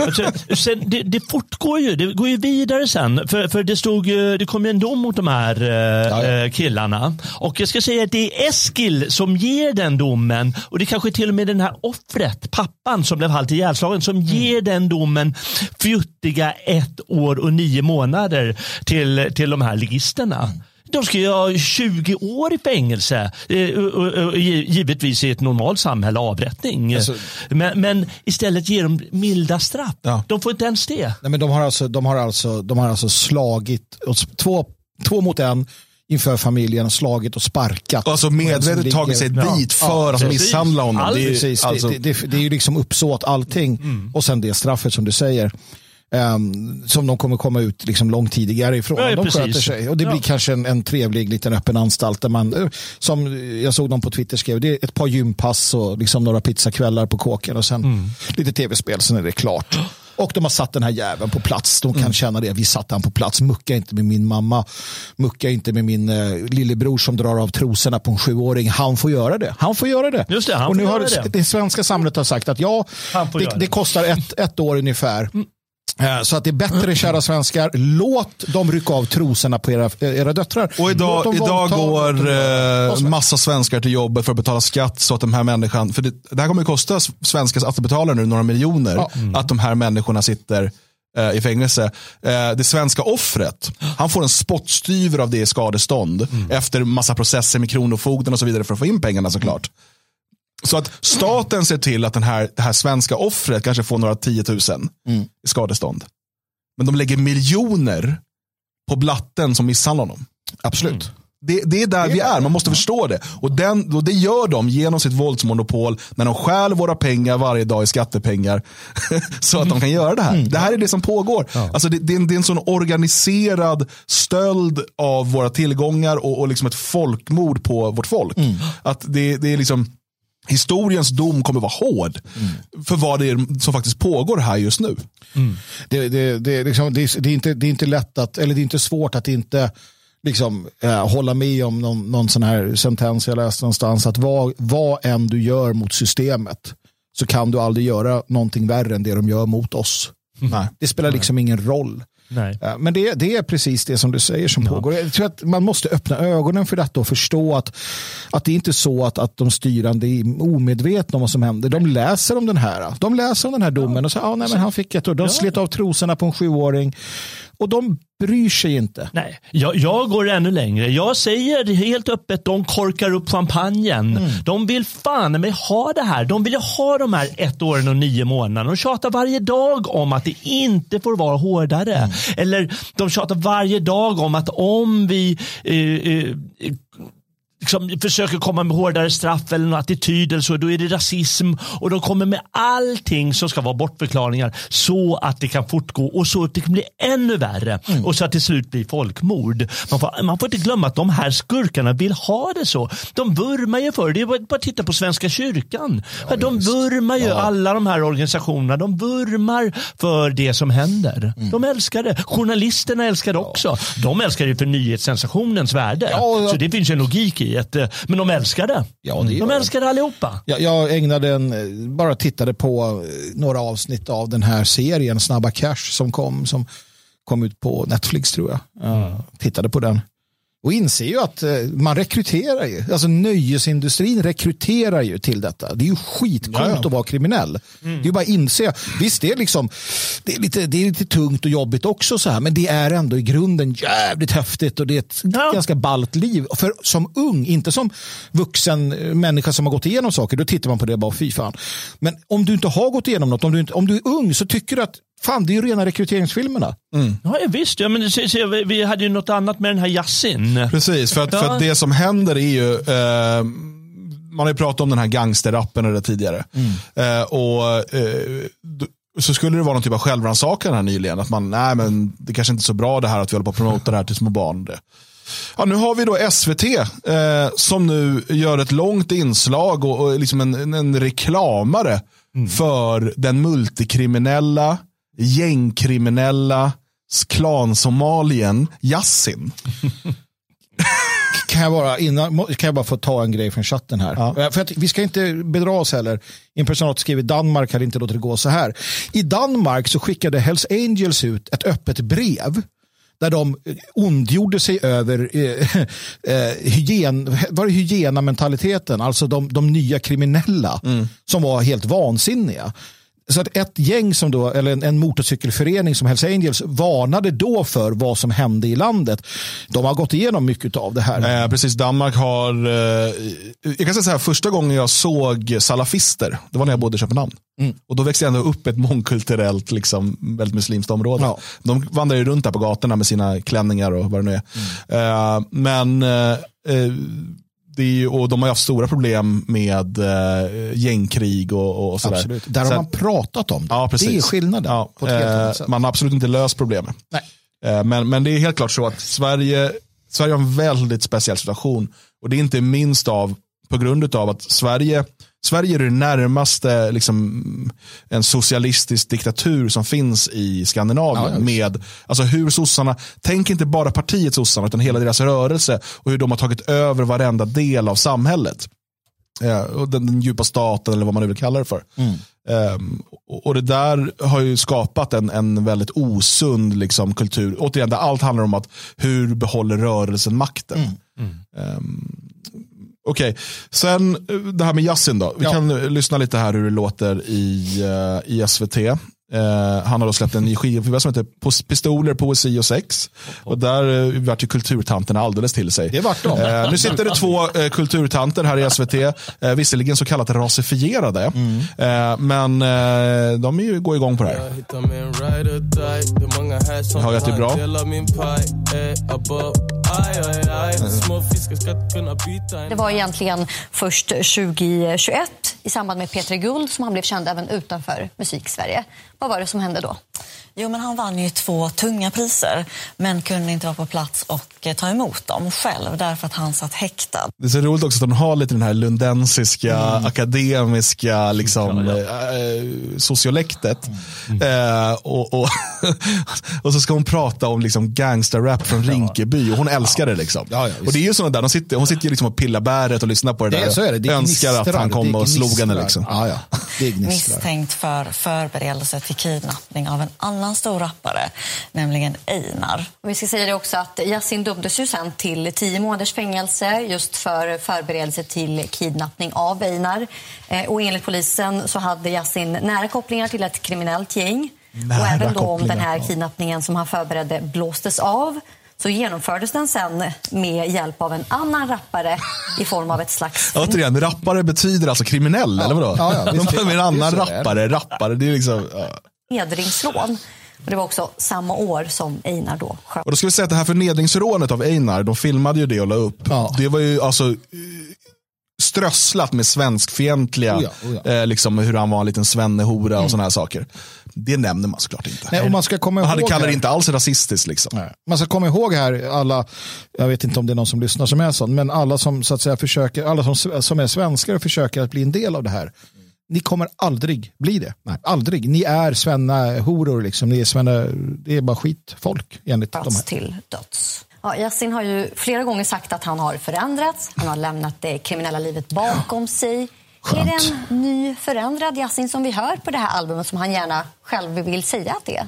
Speaker 2: Och, eh, sen, det, det fortgår ju, det går ju vidare sen. För, för det, stod, det kom ju en dom mot de här eh, eh, killarna. Och jag ska säga att det är Eskil som ger den domen. Och det är kanske till och med den här offret, pappan som blev halvt ihjälslagen, som ger den domen fjuttiga ett år och nio månader till, till de här ligisterna. De ska ju ha 20 år i fängelse. Eh, och gi- Givetvis i ett normalt samhälle avrättning.
Speaker 3: Alltså-
Speaker 2: men, men istället ger de milda straff.
Speaker 1: Ja.
Speaker 2: De får inte ens det.
Speaker 3: Nej, men de, har alltså, de, har alltså, de har alltså slagit, två, två mot en inför familjen, slagit och sparkat.
Speaker 1: Alltså medvetet tagit sig
Speaker 2: Ja.
Speaker 1: dit för
Speaker 2: Ja,
Speaker 1: att
Speaker 2: precis.
Speaker 1: misshandla honom. Det är, ju- alltså,
Speaker 3: det, det, det är ju liksom uppsåt allting. Och sen det straffet som du säger. Ehm, som de kommer komma ut liksom långt tidigare ifrån.
Speaker 2: Ja,
Speaker 3: de
Speaker 2: precis.
Speaker 3: sköter sig. Och det blir
Speaker 2: Ja.
Speaker 3: kanske en, en trevlig liten öppen anstalt. Där man, eh, som jag såg dem på Twitter skrev, det är ett par gympass och liksom några pizzakvällar på kåken och sen
Speaker 2: Mm.
Speaker 3: lite tv-spel, sen är det klart. Och de har satt den här jäveln på plats. De
Speaker 2: Mm.
Speaker 3: kan känna det. Vi satte han på plats. Mucka inte med min mamma. Mucka inte med min eh, lillebror som drar av trosorna på en sjuåring. Han får göra det. Han får göra det.
Speaker 2: Just det, han
Speaker 3: och
Speaker 2: får
Speaker 3: nu har
Speaker 2: det.
Speaker 3: det svenska samhället har sagt att ja, det, det kostar ett, ett år ungefär. Eh, Så att det är bättre, kära svenskar, låt dem rycka av trosorna på era, era döttrar.
Speaker 1: Och idag, idag går eh, massa svenskar till jobbet för att betala skatt så att de här människan, för det, det här kommer ju kosta svenska skattebetalare nu några miljoner,
Speaker 3: Ja.
Speaker 1: att de här människorna sitter eh, i fängelse. Eh, det svenska offret, han får en spottstyver av det i skadestånd efter massa processer med kronofogden och så vidare för att få in pengarna såklart. Så att staten ser till att den här, det här svenska offret kanske får några tiotusen i skadestånd. Men de lägger miljoner på blatten som misshandlar honom.
Speaker 3: Absolut.
Speaker 1: Det, det är där vi är, man måste förstå det. Och, den, och det gör de genom sitt våldsmonopol när de stjäl våra pengar varje dag i skattepengar. så att de kan göra det här. Det här är det som pågår. Alltså det, det, är en, det är en sån organiserad stöld av våra tillgångar och, och liksom ett folkmord på vårt folk. Att det, det är liksom Historiens dom kommer vara hård för vad det är som faktiskt pågår här just nu.
Speaker 3: Det, det, det, är liksom, det, inte, det är inte lätt att, eller det är inte svårt att inte liksom, eh, hålla med om någon, någon sån här sentens jag läste någonstans. Att vad, vad än du gör mot systemet så kan du aldrig göra någonting värre än det de gör mot oss.
Speaker 1: Nej.
Speaker 3: Det spelar liksom ingen roll.
Speaker 2: Nej.
Speaker 3: Ja, Men det, det är precis det som du säger som pågår. Jag tror att man måste öppna ögonen för detta och förstå att, att det inte är så att, att de styrande är omedvetna om vad som händer. De läser om den här. De läser om den här domen och säger ah, nej, men han fick ett år. De slet av trosorna på en sjuåring. Och de bryr sig inte.
Speaker 2: Nej, jag, jag går ännu längre. Jag säger helt öppet, de korkar upp champagnen.
Speaker 3: Mm.
Speaker 2: De vill fan med ha det här. De vill ha de här ett åren och nio månaderna. De tjatar varje dag om att det inte får vara hårdare.
Speaker 3: Mm.
Speaker 2: Eller de tjatar varje dag om att om vi eh, eh, liksom försöker komma med hårdare straff eller någon attityd eller så, då är det rasism. Och de kommer med allting som ska vara bortförklaringar så att det kan fortgå och så att det kan bli ännu värre. Och så att det till slut blir folkmord. Man får, man får inte glömma att de här skurkarna vill ha det så. De vurmar ju för det. Är bara bara att titta på Svenska kyrkan. de vurmar ju, alla de här organisationerna, de vurmar för det som händer. De älskar det. Journalisterna älskar det också. De älskar det för nyhetssensationens värde.
Speaker 3: Ja,
Speaker 2: Så det finns en logik i det. eh, Men de älskar det.
Speaker 3: Ja, det
Speaker 2: de älskar det allihopa.
Speaker 3: Jag, jag ägnade en, eh, bara tittade på eh, några avsnitt av den här serien Snabba Cash som kom, som kom ut på Netflix tror jag. Uh, tittade på den. Och inser ju att eh, man rekryterar ju. Alltså nöjesindustrin rekryterar ju till detta. Det är ju skitcoolt
Speaker 1: Ja, ja.
Speaker 3: att vara kriminell. Det är ju bara att inse. Visst, det är, liksom, det, är lite, det är lite tungt och jobbigt också så här. Men det är ändå i grunden jävligt häftigt och det är ett
Speaker 2: Ja.
Speaker 3: ganska ballt liv. För som ung, inte som vuxen eh, människa som har gått igenom saker. Då tittar man på det och bara fy fan. Men om du inte har gått igenom något, om du, inte, om du är ung så tycker du att fan det är ju rena rekryteringsfilmerna.
Speaker 2: Ja, ja, visst. Ja, men se, se, vi- vi hade ju något annat med den här Yasin.
Speaker 1: Precis, för att, för att det som händer är ju, eh, man har ju pratat om den här gangsterrappen tidigare. Eh, och eh, så skulle det vara någon typ av självrannsakan här nyligen. Att man, nej men det kanske inte är så bra det här att vi håller på att promota det här till små barn. Det. Ja, nu har vi då SVT eh, som nu gör ett långt inslag och, och liksom en, en- en reklamare för den multikriminella, gängkriminella klansomalien Yassin.
Speaker 3: Kan jag, bara, innan, kan jag bara få ta en grej från chatten här?
Speaker 1: Ja.
Speaker 3: Eh, För att vi ska inte bedra oss heller. En person skriver Danmark hade inte låtit det gå så här. I Danmark så skickade Hells Angels ut ett öppet brev där de eh, ondgjorde sig över eh, eh, hygien, var det hygienamentaliteten, alltså de, de nya kriminella som var helt vansinniga. Så att ett gäng som då, eller en, en motorcykelförening som Hells Angels varnade då för vad som hände i landet. De har gått igenom mycket av det här.
Speaker 1: Eh, precis, Danmark har, eh, jag kan säga så här, första gången jag såg salafister, det var när jag bodde i Köpenhamn. Och då växte jag ändå upp ett mångkulturellt, liksom, väldigt muslimskt område.
Speaker 3: Ja.
Speaker 1: De vandrar ju runt där på gatorna med sina klänningar och vad det nu är. Eh, men eh, eh, det ju, och de har haft stora problem med eh, gängkrig och, och sådär.
Speaker 3: Absolut. Där
Speaker 1: Så
Speaker 3: har
Speaker 1: att-
Speaker 3: man pratat om det.
Speaker 1: Ja, precis.
Speaker 3: det är skillnaden.
Speaker 1: Ja, eh, man har absolut inte löst problemet. Eh, men, men det är helt klart så att Sverige, Sverige har en väldigt speciell situation. Och det är inte minst av, på grund av att Sverige, Sverige är det närmaste liksom, en socialistisk diktatur som finns i Skandinavien.
Speaker 3: Ja,
Speaker 1: med alltså hur sossarna, tänk inte bara partiet sossarna utan hela deras rörelse och hur de har tagit över varenda del av samhället. Eh, och den, den djupa staten eller vad man nu vill kalla det för. Ehm, och, och det där har ju skapat en, en väldigt osund liksom, kultur. Återigen, där allt handlar om att hur behåller rörelsen makten. Ehm, Okej, sen eh, det här med Yasin då. Vi
Speaker 3: Ja.
Speaker 1: kan eh, lyssna lite här hur det låter i, eh, i SVT. Eh, han har då släppt en ny skiva som heter Pistoler, poesi och sex. Och där uh, vart ju kulturtanterna alldeles till sig.
Speaker 3: Det vart de.
Speaker 1: Eh, nu sitter det två eh, kulturtanter här i SVT, eh, visserligen så kallat rasifierade. Eh, men eh, de är ju, går igång på det här. Jag hör att det är bra.
Speaker 4: eh, kunna bita en
Speaker 5: Det var egentligen först 2021 i samband med Peter Guld som han blev känd även utanför musik-Sverige. Vad var det som hände då?
Speaker 6: Jo, men han vann ju två tunga priser men kunde inte vara på plats och eh, ta emot dem själv därför att han satt häktad.
Speaker 1: Det är så roligt också att de har lite den här lundensiska, akademiska liksom, eh, sociolektet. Eh, och, och, och så ska hon prata om liksom, gangsterrap från Rinkeby och hon älskar det. Liksom.
Speaker 3: Ja, ja,
Speaker 1: och det är ju sådana där, de sitter, hon sitter ju liksom och pillar bäret och lyssnar på det,
Speaker 3: Det,
Speaker 1: där.
Speaker 3: så är det. det
Speaker 1: önskar att han kom och slog henne. Liksom.
Speaker 3: Ja, ja.
Speaker 6: Misstänkt för förberedelse till kidnappning av en annan stor rappare, nämligen Einar.
Speaker 5: Vi ska säga det också att Yasin dömdes ju sen till tio månaders fängelse just för förberedelse till kidnappning av Einar. Eh, och enligt polisen så hade Yasin nära kopplingar till ett kriminellt gäng.
Speaker 1: Nära
Speaker 5: och även då om den här
Speaker 1: ja.
Speaker 5: kidnappningen som han förberedde blåstes av så genomfördes den sen med hjälp av en annan rappare i form av ett slags
Speaker 1: Återigen, rappare betyder alltså kriminell, eller vadå?
Speaker 3: Ja, ja,
Speaker 1: de behöver en
Speaker 3: Det är
Speaker 1: annan rappare, rappare, det är liksom... Ja.
Speaker 5: Förnedringsrån. Och det var också samma år som Einar då sköt.
Speaker 1: Och då ska vi säga att det här förnedringsrånet av Einar, de filmade ju det och la upp.
Speaker 3: Ja.
Speaker 1: Det var ju alltså strösslat med svenskfientliga,
Speaker 3: Oh ja, oh ja.
Speaker 1: Eh, liksom hur han var en liten svennehora och sådana här saker. Det nämner man såklart inte.
Speaker 3: Nej, och man ska komma
Speaker 1: han hade
Speaker 3: ihåg
Speaker 1: kallar det inte alls rasistiskt. Liksom.
Speaker 3: Nej. Man ska komma ihåg här, alla, jag vet inte om det är någon som lyssnar som är sån, men alla som så att säga försöker, alla som, som är svenskar och försöker att bli en del av det här. Ni kommer aldrig bli det. Aldrig. Ni är svenna-horor, liksom. Ni är svenna, det är bara skitfolk enligt de
Speaker 5: Brotts
Speaker 3: här.
Speaker 5: till döds. Ja, Yasin har ju flera gånger sagt att han har förändrats. Han har lämnat det kriminella livet bakom sig. Är det en ny förändrad Yasin som vi hör på det här albumet som han gärna själv vill säga att det är?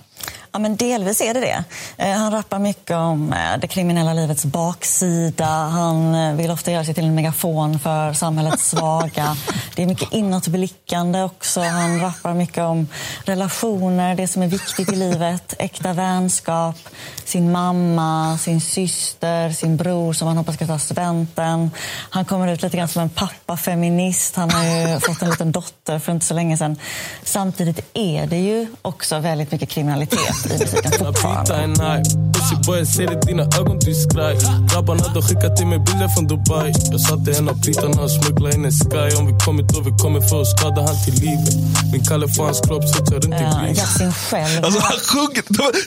Speaker 6: Ja, men delvis är det det. Eh, han rappar mycket om eh, det kriminella livets baksida. Han eh, vill ofta göra sig till en megafon för samhällets svaga. Det är mycket inåtblickande också. Han rappar mycket om relationer, det som är viktigt i livet. Äkta vänskap, sin mamma, sin syster, sin bror som han hoppas ska ta studenten. Han kommer ut lite grann som en pappafeminist. Han har ju fått en liten dotter för inte så länge sedan. Samtidigt är det ju också väldigt mycket kriminalitet i musiken fortfarande.
Speaker 4: en hype Pussy ser i dina ögon du skraj Grabbarna de skickar till mig bilder från Dubai Jag satte en av plitarna och smugglade in en sky Om vi kommer då vi kommer för att skada han till livet Min kalle får hans kropp så tar runt i
Speaker 6: Ja, Yasin själv.
Speaker 1: Alltså, han sjunger,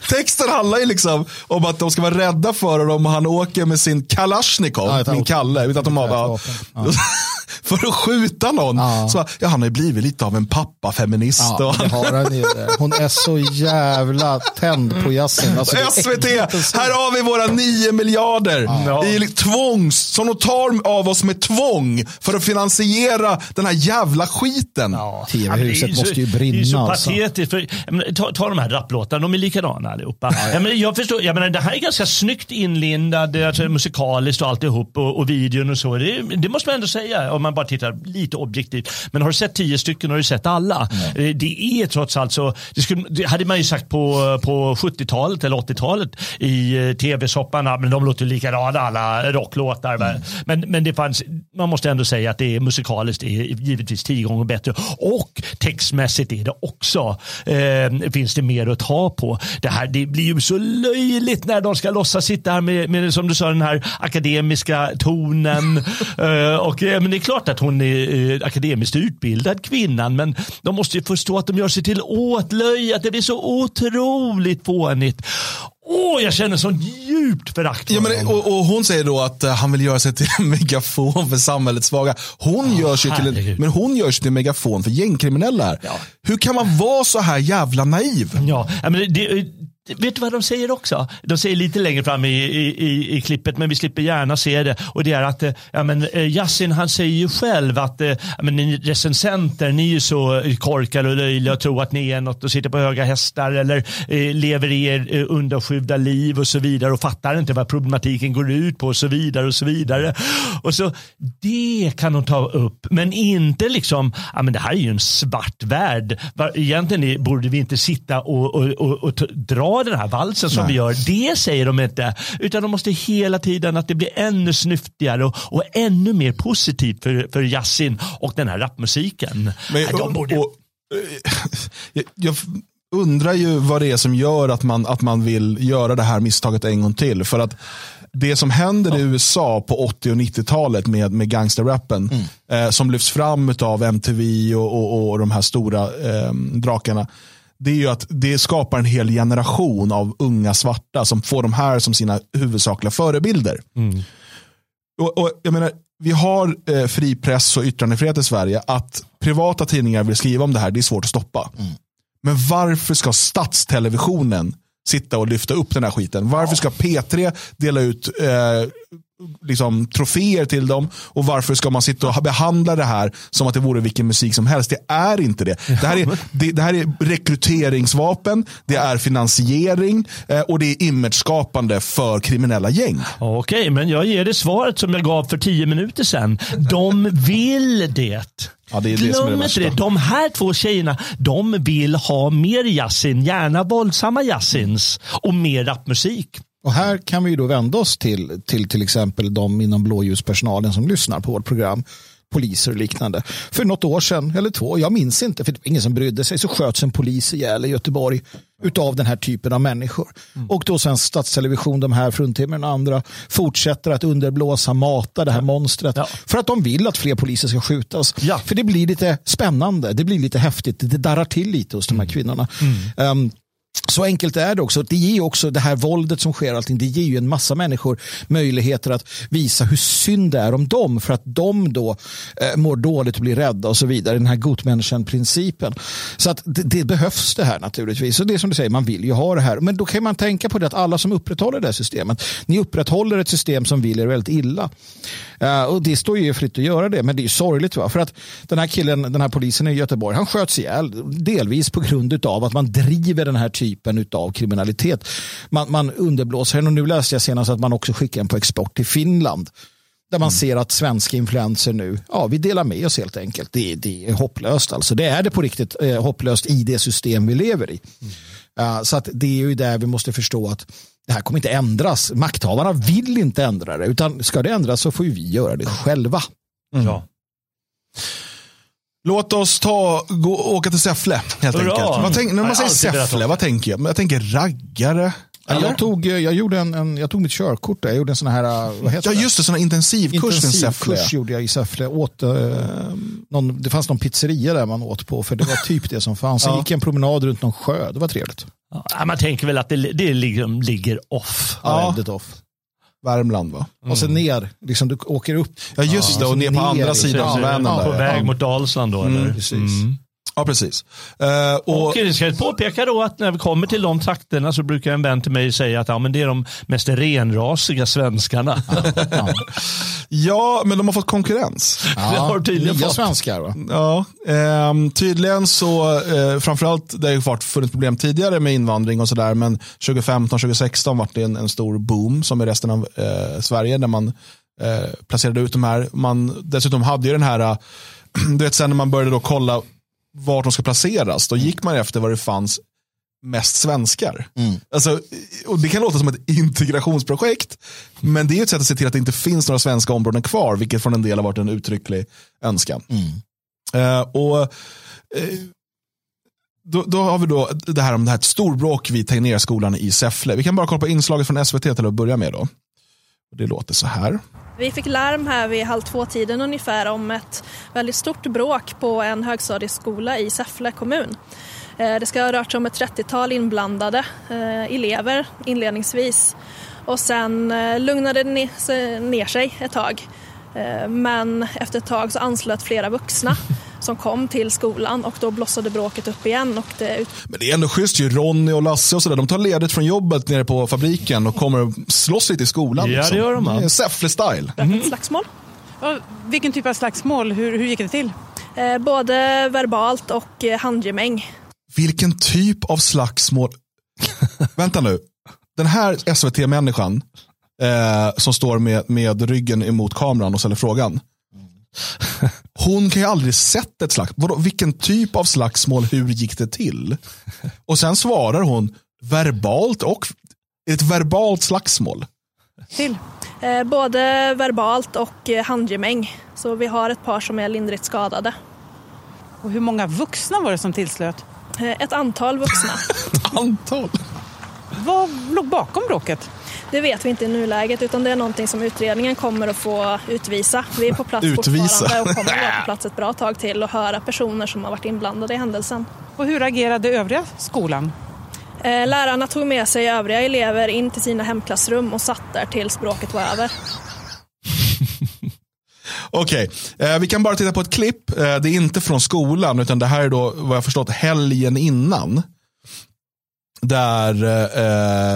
Speaker 1: texten handlar ju liksom om att de ska vara rädda för honom och han åker med sin Kalashnikov,
Speaker 3: Ja,
Speaker 1: min Kalle, ett automat. Ja.
Speaker 3: vapen. Ja.
Speaker 1: för att skjuta någon.
Speaker 3: Ja.
Speaker 1: Så, ja, han har ju blivit lite av en pappafeminist.
Speaker 3: Ja,
Speaker 1: och
Speaker 3: det
Speaker 1: han,
Speaker 3: har han ju. Hon är så jävla tänd på Yasin. Alltså,
Speaker 1: SVT, här har vi våra nio miljarder.
Speaker 2: Ja.
Speaker 1: I tvångs, som de tar av oss med tvång för att finansiera den här jävla skiten.
Speaker 3: TV-huset
Speaker 2: Ja, det är
Speaker 3: måste ju
Speaker 2: så- Det är så
Speaker 3: brinna, alltså.
Speaker 2: patetiskt. För, menar, ta, ta de här rapplåtarna, de är likadana allihopa. Jag, menar, jag förstår, jag menar, det här är ganska snyggt inlindad, alltså, musikaliskt och alltihop och, och videon och så. Det, det måste man ändå säga om man bara tittar lite objektivt. Men har du sett tio stycken har du sett alla. Eh, Det är trots allt så, det, skulle, det hade man ju sagt på, på 70-talet eller 80-talet i eh, tv-sopparna, men de låter likadana alla rocklåtar. va. Men, men det fanns, man måste ändå säga att det är musikaliskt är givetvis tio gånger bättre. Och textmässigt är det också, eh, finns det mer att ta på. Det här det blir ju så löjligt när de ska låtsas sitta här med, med som du sa, den här akademiska tonen. eh, och, eh, men det är klart att hon är eh, akademiskt utbildad kvinnan, men de måste ju förstå att de gör sig till åtlöje, att det blir så otroligt fånigt. Åh, jag känner sånt djupt förakt för
Speaker 1: Ja, men, och, och hon säger då att eh, han vill göra sig till en megafon för samhälets svaga. Hon gör sig till en, men hon gör sig till en megafon för gängkriminella. här. Hur kan man vara så här jävla naiv?
Speaker 2: Ja, ja, men det, det, vet du vad de säger också? De säger lite längre fram i, i, i, i klippet, men vi slipper gärna se det. Och det är att eh, ja, men, eh, Yasin han säger ju själv att eh, ja, men, ni recensenter, ni är ju så korkade och löjliga och tror att ni är något och sitter på höga hästar eller eh, lever i er eh, undanskymda liv och så vidare och fattar inte vad problematiken går ut på och så vidare och så vidare. Och så det kan de ta upp, men inte liksom, ja men det här är ju en svart värld. Egentligen borde vi inte sitta och, och, och, och dra den här valsen som vi gör. Det säger de inte, utan de måste hela tiden att det blir ännu snyftigare och, och ännu mer positivt för, för Yasin och den här rapmusiken.
Speaker 1: Men,
Speaker 2: Nej, de
Speaker 1: och,
Speaker 2: borde-
Speaker 1: och, eh, jag, jag undrar ju vad det är som gör att man, att man vill göra det här misstaget en gång till. För att det som händer i USA på 80 och 90-talet med, med gangsterrappen eh, som lyfts fram av MTV och, och, och de här stora eh, drakarna. Det är ju att det skapar en hel generation av unga svarta som får de här som sina huvudsakliga förebilder. Och, och, jag menar, vi har eh, fri press och yttrandefrihet i Sverige. Att privata tidningar vill skriva om det här, det är svårt att stoppa. Men varför ska statstelevisionen sitta och lyfta upp den här skiten? Varför ska P3 dela ut eh, liksom, troféer till dem? Och varför ska man sitta och behandla det här som att det vore vilken musik som helst? Det är inte det. Det här är, det, det här är rekryteringsvapen, det är finansiering eh, och det är imageskapande för kriminella gäng.
Speaker 2: Okej, men jag ger det svaret som jag gav för tio minuter sedan. De vill det.
Speaker 1: Ja, det
Speaker 2: Glöm inte det. De här två tjejerna, de vill ha mer Yasin, gärna våldsamma Yasins och mer rapmusik.
Speaker 3: Och här kan vi ju då vända oss till till, till exempel de inom blåljuspersonalen som lyssnar på vårt program. Poliser och liknande. För något år sedan, eller två, jag minns inte, för det var ingen som brydde sig, så sköts en polis ihjäl i Göteborg utav den här typen av människor. Och då sen Statstelevision, de här fruntimmerna och andra fortsätter att underblåsa, mata det här monstret.
Speaker 2: Ja.
Speaker 3: För att de vill att fler poliser ska skjutas.
Speaker 2: Ja.
Speaker 3: För det blir lite spännande, det blir lite häftigt, det darrar till lite hos de här kvinnorna. Um, så enkelt är det också. Det ger också det här våldet som sker, allting, det ger ju en massa människor möjligheter att visa hur synd det är om dem för att de då eh, mår dåligt och blir rädda och så vidare. Den här gotmänniskan-principen. Så att det, det behövs det här naturligtvis. Och det är som du säger, man vill ju ha det här. Men då kan man tänka på det att alla som upprätthåller det här systemet, ni upprätthåller ett system som vill er väldigt illa. Eh, och det står ju er fritt att göra det, men det är ju sorgligt. Va? För att den här killen, den här polisen i Göteborg, han sköts ihjäl delvis på grund av att man driver den här typen typen av kriminalitet. Man, man underblåser den och nu läste jag senast att man också skickar den på export till Finland. Där man ser att svenska influenser nu, ja vi delar med oss helt enkelt. Det, det är hopplöst alltså. Det är det på riktigt eh, hopplöst i det system vi lever i. Uh, så att det är ju där vi måste förstå att det här kommer inte ändras. Makthavarna vill inte ändra det, utan ska det ändras så får vi göra det själva.
Speaker 2: Ja.
Speaker 1: Låt oss ta, gå, åka till Säffle helt
Speaker 2: Hurra!
Speaker 1: enkelt. Vad tänk, när man säger Säffle, vad tänker jag? Men Jag tänker raggare. Eller?
Speaker 3: Jag tog, eh, jag, gjorde en, en, jag tog mitt körkort där. Jag gjorde en sån här, eh, vad heter
Speaker 1: Ja
Speaker 3: det?
Speaker 1: just det, sån här intensivkurs i Säffle.
Speaker 3: Intensivkurs gjorde jag i Säffle. Åt, eh, någon, det fanns någon pizzeria där man åt på, för det var typ det som fanns. Sen
Speaker 1: Ja.
Speaker 3: gick jag en promenad runt någon sjö. Det var trevligt.
Speaker 2: Ja, man tänker väl att det, det liksom ligger off.
Speaker 3: Ja.
Speaker 1: Ja.
Speaker 3: Väldigt off.
Speaker 1: Värmland va?
Speaker 3: Och sen ner, liksom, du åker upp.
Speaker 1: Ja just det, och ner på andra sidan
Speaker 2: Så-
Speaker 1: Vänern.
Speaker 2: På väg
Speaker 1: Ja.
Speaker 2: mot Dalsland då eller?
Speaker 3: precis.
Speaker 1: Ja precis. Eh, och,
Speaker 2: Och det ska jag påpeka då att när vi kommer till de trakterna så brukar en vän till mig säga att ja, men det är de mest renrasiga svenskarna.
Speaker 1: ja, men de har fått konkurrens.
Speaker 2: Det har tydligen
Speaker 3: nya
Speaker 2: fått.
Speaker 3: svenskar va?
Speaker 1: Ja, ehm, tydligen så, eh, framförallt, det har ju varit funnits problem tidigare med invandring och sådär, men 2015-2016 var det en, en stor boom som i resten av eh, Sverige där man eh, placerade ut de här. Man dessutom hade ju den här, eh, du vet sen när man började då kolla vart de ska placeras, då gick man efter vad det fanns mest svenskar. Alltså, och det kan låta som ett integrationsprojekt, men det är ett sätt att se till att det inte finns några svenska områden kvar, vilket från en del har varit en uttrycklig önskan. Eh, och eh, då, då har vi då det här om det här storbråk vid Tegnérskolan i Säffle. Vi kan bara kolla på inslaget från SVT till att börja med. Då. Det låter så här.
Speaker 7: Vi fick larm här vid halv två-tiden ungefär om ett väldigt stort bråk på en högstadieskola i Säffle kommun. Eh, det ska ha rört sig om ett 30-tal inblandade eh, elever inledningsvis och sen eh, lugnade det ner sig ett tag. Eh, Men efter ett tag så anslöt flera vuxna som kom till skolan och då blossade bråket upp igen och det
Speaker 1: Men det är ändå schysst ju. Ronny och Lasse och sådär. De tar ledigt från jobbet nere på fabriken och kommer och slåss lite i skolan.
Speaker 2: Ja,
Speaker 1: liksom.
Speaker 2: det gör de, va?
Speaker 1: är Säffle-style.
Speaker 7: ett slagsmål.
Speaker 8: Och vilken typ av slagsmål? Hur, hur gick det till?
Speaker 7: Eh, Både verbalt och eh, handgemäng.
Speaker 1: Vilken typ av slagsmål. Vänta nu. Den här SVT-människan eh, som står med, med ryggen emot kameran och ställer frågan. Hon kan ju aldrig sett ett slagsmål. Vilken typ av slagsmål, hur gick det till? Och sen svarar hon verbalt och ett verbalt slagsmål.
Speaker 8: till?
Speaker 7: Eh, Både verbalt och eh, handgemäng. Så vi har ett par som är lindrigt skadade.
Speaker 8: Och hur många vuxna var det som tillslöt?
Speaker 7: Eh, Ett antal vuxna.
Speaker 1: Antal.
Speaker 8: Vad låg bakom bråket?
Speaker 7: Det vet vi inte i nuläget utan det är någonting som utredningen kommer att få utvisa. Vi är på plats
Speaker 1: Utvisa.
Speaker 7: fortfarande och kommer att vara på plats ett bra tag till och höra personer som har varit inblandade i händelsen.
Speaker 8: Och hur agerade övriga skolan?
Speaker 7: Eh, Lärarna tog med sig övriga elever in till sina hemklassrum och satt där tills bråket var över.
Speaker 1: Okej, eh, vi kan bara titta på ett klipp. Eh, det är inte från skolan, utan det här är då vad jag förstått helgen innan. Där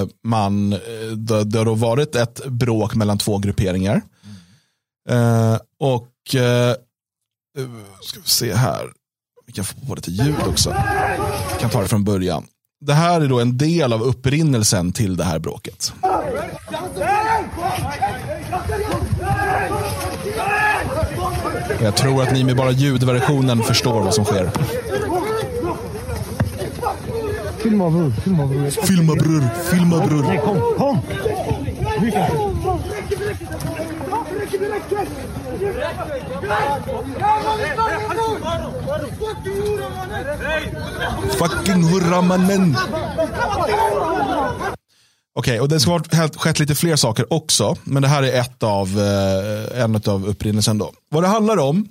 Speaker 1: eh, man, eh, det, det har då varit ett bråk mellan två grupperingar. Eh, och, eh, eh, ska vi se här, vi kan få på lite ljud också. Vi kan ta det från början. Det här är då en del av upprinnelsen till det här bråket. Jag tror att ni med bara ljudversionen förstår vad som sker.
Speaker 9: Filma bror, filma bror.
Speaker 1: Filma bror, filma bror.
Speaker 9: Nej, kom, kom!
Speaker 1: Fucking hurra mannen. Okej, och det ska ha skett lite fler saker också. Men det här är ett av, eh, en av upprinnelsen. Då. Vad det handlar om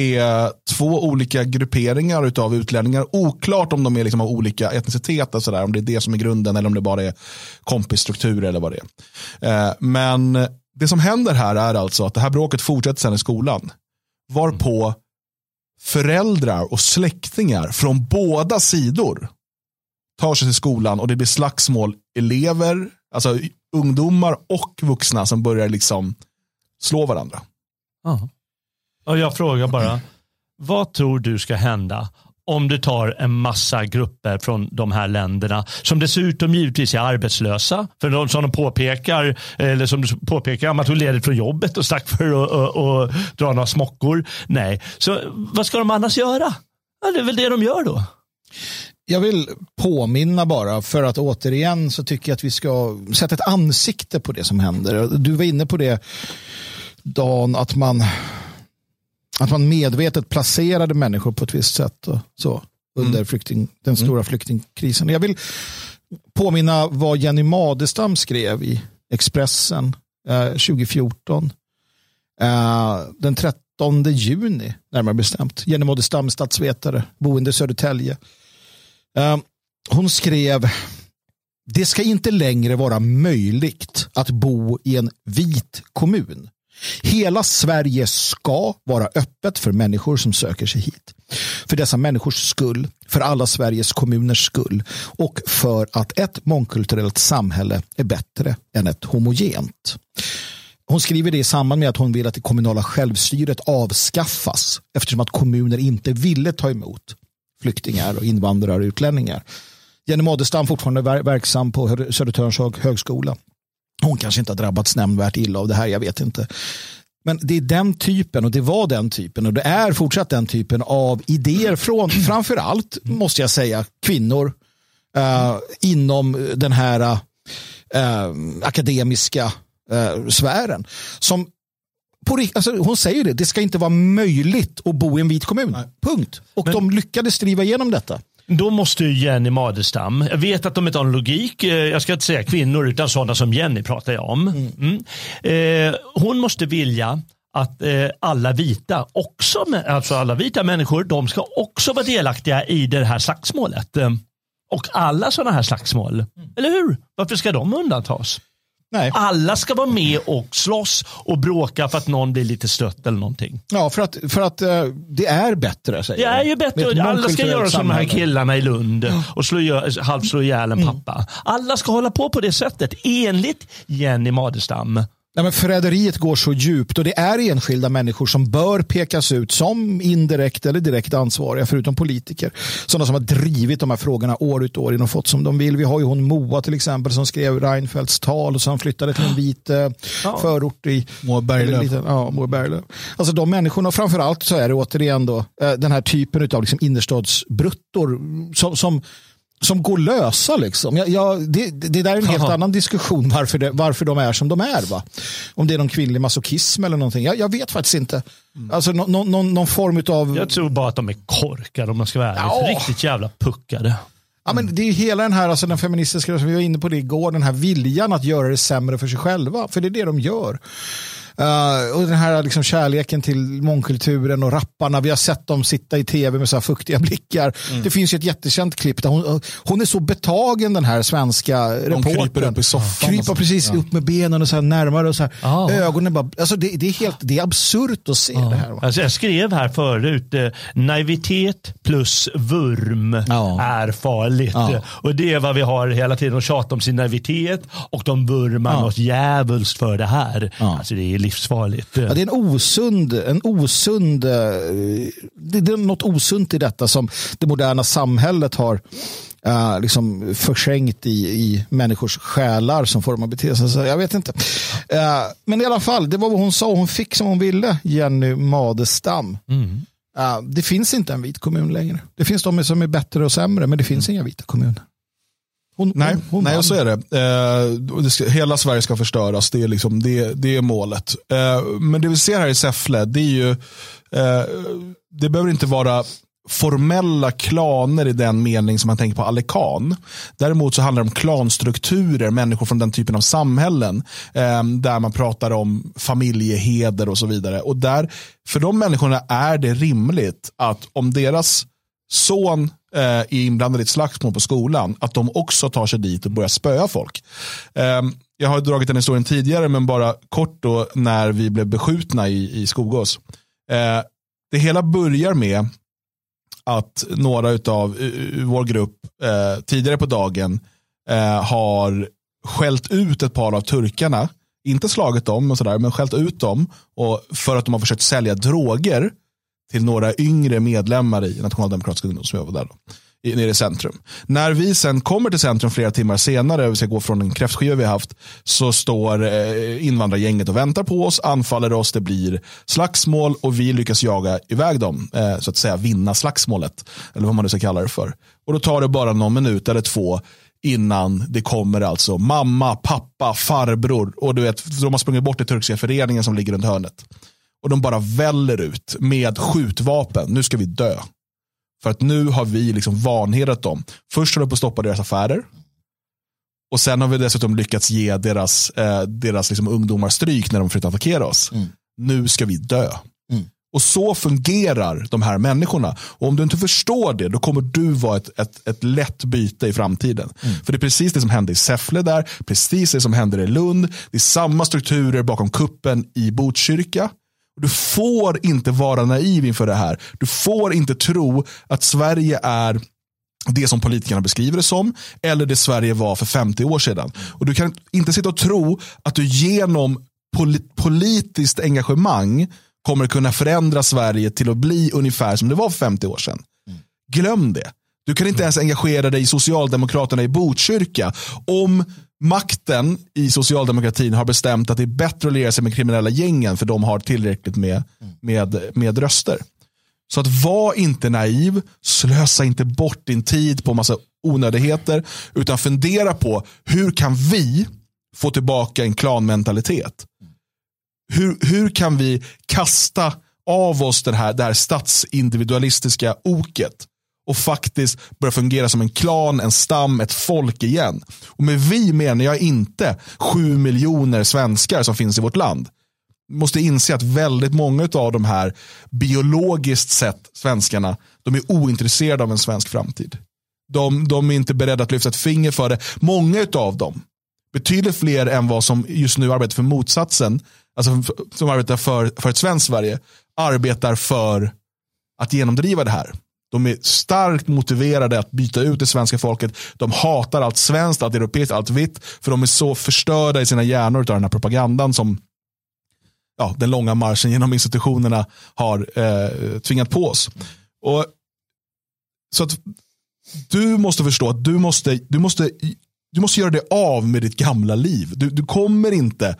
Speaker 1: är två olika grupperingar av utlänningar. Oklart om de är liksom av olika etnicitet, och sådär, om det är det som är grunden eller om det bara är kompisstruktur eller vad det är. Eh, men det som händer här är alltså att det här bråket fortsätter sen i skolan. Varpå föräldrar och släktingar från båda sidor tar sig till skolan och det blir slagsmål. Elever, alltså ungdomar och vuxna som börjar liksom slå varandra.
Speaker 2: Aha. Och jag frågar bara, vad tror du ska hända om du tar en massa grupper från de här länderna som dessutom givetvis är arbetslösa. För de som de påpekar, eller som du påpekar, man tog ledigt från jobbet och stack för att och, och dra några smockor. Nej, så vad ska de annars göra? Ja, det är väl det de gör då.
Speaker 3: Jag vill påminna bara för att återigen så tycker jag att vi ska sätta ett ansikte på det som händer. Du var inne på det Dan, att man, att man medvetet placerade människor på ett visst sätt och så, under
Speaker 1: Mm.
Speaker 3: flykting, den stora flyktingkrisen. Jag vill påminna vad Jenny Madestam skrev i Expressen eh, 2014. Eh, den 13 juni, närmare bestämt. Jenny Madestam, statsvetare, boende i Södertälje. Eh, hon skrev det ska inte längre vara möjligt att bo i en vit kommun. Hela Sverige ska vara öppet för människor som söker sig hit. För dessa människors skull, för alla Sveriges kommuners skull och för att ett mångkulturellt samhälle är bättre än ett homogent. Hon skriver det i samband med att hon vill att det kommunala självstyret avskaffas eftersom att kommuner inte ville ta emot flyktingar och invandrare och utlänningar. Jenny Madestam fortfarande verksam på Södertörns högskola. Hon kanske inte har drabbats nämnvärt illa av det här, jag vet inte. Men det är den typen och det var den typen och det är fortsatt den typen av idéer från framförallt, måste jag säga, kvinnor eh, inom den här eh, akademiska eh, sfären. Som på, alltså, hon säger det, det ska inte vara möjligt att bo i en vit kommun. Punkt. Och de lyckades driva igenom detta.
Speaker 2: Då måste ju Jenny Madestam, jag vet att de inte har en logik, eh, jag ska inte säga kvinnor utan sådana som Jenny pratar jag om. Mm. Eh, hon måste vilja att eh, alla vita, också, alltså alla vita människor, de ska också vara delaktiga i det här slagsmålet. Eh, Och alla sådana här slagsmål, eller hur? Varför ska de undantas?
Speaker 3: Nej.
Speaker 2: Alla ska vara med och slåss och bråka för att någon blir lite stött eller någonting.
Speaker 3: Ja, för att, för att eh, det är bättre. Säger
Speaker 2: Det är ju bättre. Alla ska göra som de här killarna i Lund och slå, ihjäl- halvslå ihjäl
Speaker 3: Mm.
Speaker 2: en pappa. Alla ska hålla på på det sättet enligt Jenny Madestam.
Speaker 3: Nej, men förräderiet går så djupt och det är enskilda människor som bör pekas ut som indirekt eller direkt ansvariga, förutom politiker. Sådana som har drivit de här frågorna år ut och år in och fått som de vill. Vi har ju hon Moa till exempel som skrev Reinfeldts tal och som flyttade till en vit eh, förort i
Speaker 1: Moa Berglöf.
Speaker 3: Ja, Moa Berglöf. Alltså de människorna, och framförallt så är det återigen då eh, den här typen av liksom innerstadsbruttor som, som som går lösa. Liksom. Jag, jag, det, det där är en helt
Speaker 2: Haha.
Speaker 3: annan diskussion varför, det, varför de är som de är. Va? Om det är någon kvinnlig masochism eller någonting. Jag, jag vet faktiskt inte. Alltså nå- nå- någon, någon form av...
Speaker 2: Jag tror bara att de är korkade om man ska vara ärlig.
Speaker 3: Ja.
Speaker 2: Riktigt jävla puckade.
Speaker 3: Ja, men det är hela den här, alltså den feministiska, som vi var inne på det igår, den här viljan att göra det sämre för sig själva. För det är det de gör. Eh, och den här liksom kärleken till mångkulturen och rapparna. Vi har sett dem sitta i tv med så här fuktiga blickar. Det finns ju ett jättekänt klipp där hon, hon är så betagen den här svenska
Speaker 1: De
Speaker 3: reportern.
Speaker 1: kryper upp i soffan.
Speaker 3: Kryper precis upp med benen och så här närmare och så här.
Speaker 2: Ja.
Speaker 3: Ögonen bara, alltså det, det är helt, det är absurt att se det här.
Speaker 2: Alltså jag skrev här förut, eh, naivitet plus vurm
Speaker 3: Ja.
Speaker 2: är farligt.
Speaker 3: Ja.
Speaker 2: Och det är vad vi har hela tiden att tjata om sin naivitet och de vurmar
Speaker 3: Ja.
Speaker 2: något djävulskt för det här.
Speaker 3: Ja.
Speaker 2: Alltså det är livsfarligt.
Speaker 3: Ja, det är en osund, en osund, eh, det, det är något osunt i detta som det moderna samhället har uh, liksom förskänkt i, i människors själar som får dem att bete sig. Så jag vet inte. Eh, men i alla fall, det var vad hon sa. Hon fick som hon ville, Jenny Madestam. Eh, det finns inte en vit kommun längre. Det finns de som är bättre och sämre, men det finns inga vita kommuner. Hon,
Speaker 1: Nej,
Speaker 3: hon, hon
Speaker 1: nej och så är det. Eh, det ska, hela Sverige ska förstöras, det är, liksom, det, det är målet. Eh, men det vi ser här i Säffle, det är ju, eh, det behöver inte vara formella klaner i den mening som man tänker på Alikan. Däremot så handlar det om klanstrukturer, människor från den typen av samhällen eh, där man pratar om familjeheder och så vidare. Och där, för de människorna är det rimligt att om deras son eh, är inblandade i ett slagsmål på skolan, att de också tar sig dit och börjar spöa folk. Eh, jag har dragit den historien tidigare, men bara kort då när vi blev beskjutna i, i Skogås. Eh, det hela börjar med att några av vår grupp eh, tidigare på dagen eh, har skällt ut ett par av turkarna. Inte slagit dem och sådär, men skällt ut dem och för att de har försökt sälja droger till några yngre medlemmar i Nationaldemokratiska ungdom som jag var där då, nere i centrum. När vi sen kommer till centrum flera timmar senare, vi ska gå från en kräftskiva vi haft, så står eh, invandrargänget och väntar på oss, anfaller oss, det blir slagsmål och vi lyckas jaga iväg dem, eh, så att säga vinna slagsmålet, eller vad man nu ska kalla det för. Och då tar det bara någon minut eller två innan det kommer alltså mamma, pappa, farbror och du vet, de har sprungit bort till turkiska föreningen som ligger runt hörnet. Och de bara väller ut med skjutvapen. Nu ska vi dö. För att nu har vi liksom vanhedrat dem. Först har de på att stoppa deras affärer. Och sen har vi dessutom lyckats ge deras, eh, deras liksom ungdomar stryk när de försöker attackera oss.
Speaker 3: Mm.
Speaker 1: Nu ska vi dö. Och så fungerar de här människorna. Och om du inte förstår det, då kommer du vara ett, ett, ett lätt byte i framtiden. För det är precis det som hände i Säffle där, precis det som händer i Lund. Det är samma strukturer bakom kuppen i Botkyrka. Du får inte vara naiv inför det här. Du får inte tro att Sverige är det som politikerna beskriver det som, eller det Sverige var för 50 år sedan. Och Du kan inte sitta och tro att du genom politiskt engagemang kommer kunna förändra Sverige till att bli ungefär som det var för 50 år sedan. Glöm det. Du kan inte ens engagera dig i Socialdemokraterna i Botkyrka om makten i socialdemokratin har bestämt att det är bättre att liera sig med kriminella gängen för de har tillräckligt med, med, med röster. Så att var inte naiv, slösa inte bort din tid på massa onödigheter, utan fundera på hur kan vi få tillbaka en klanmentalitet? Hur, hur kan vi kasta av oss det här, det här statsindividualistiska oket och faktiskt börja fungera som en klan, en stam, ett folk igen. Och med vi menar jag inte sju miljoner svenskar som finns i vårt land. Vi måste inse att väldigt många av de här biologiskt sett svenskarna, de är ointresserade av en svensk framtid. De, de är inte beredda att lyfta ett finger för det. Många av dem, betydligt fler än vad som just nu arbetar för motsatsen, alltså som arbetar för, för ett svenskt Sverige, arbetar för att genomdriva det här. De är starkt motiverade att byta ut det svenska folket. De hatar allt svenskt, allt europeiskt, allt vitt. För de är så förstörda i sina hjärnor av den här propagandan som ja, den långa marschen genom institutionerna har eh, tvingat på oss. Och, så att du måste förstå att du måste, du måste, du måste göra dig av med ditt gamla liv. Du, du kommer inte,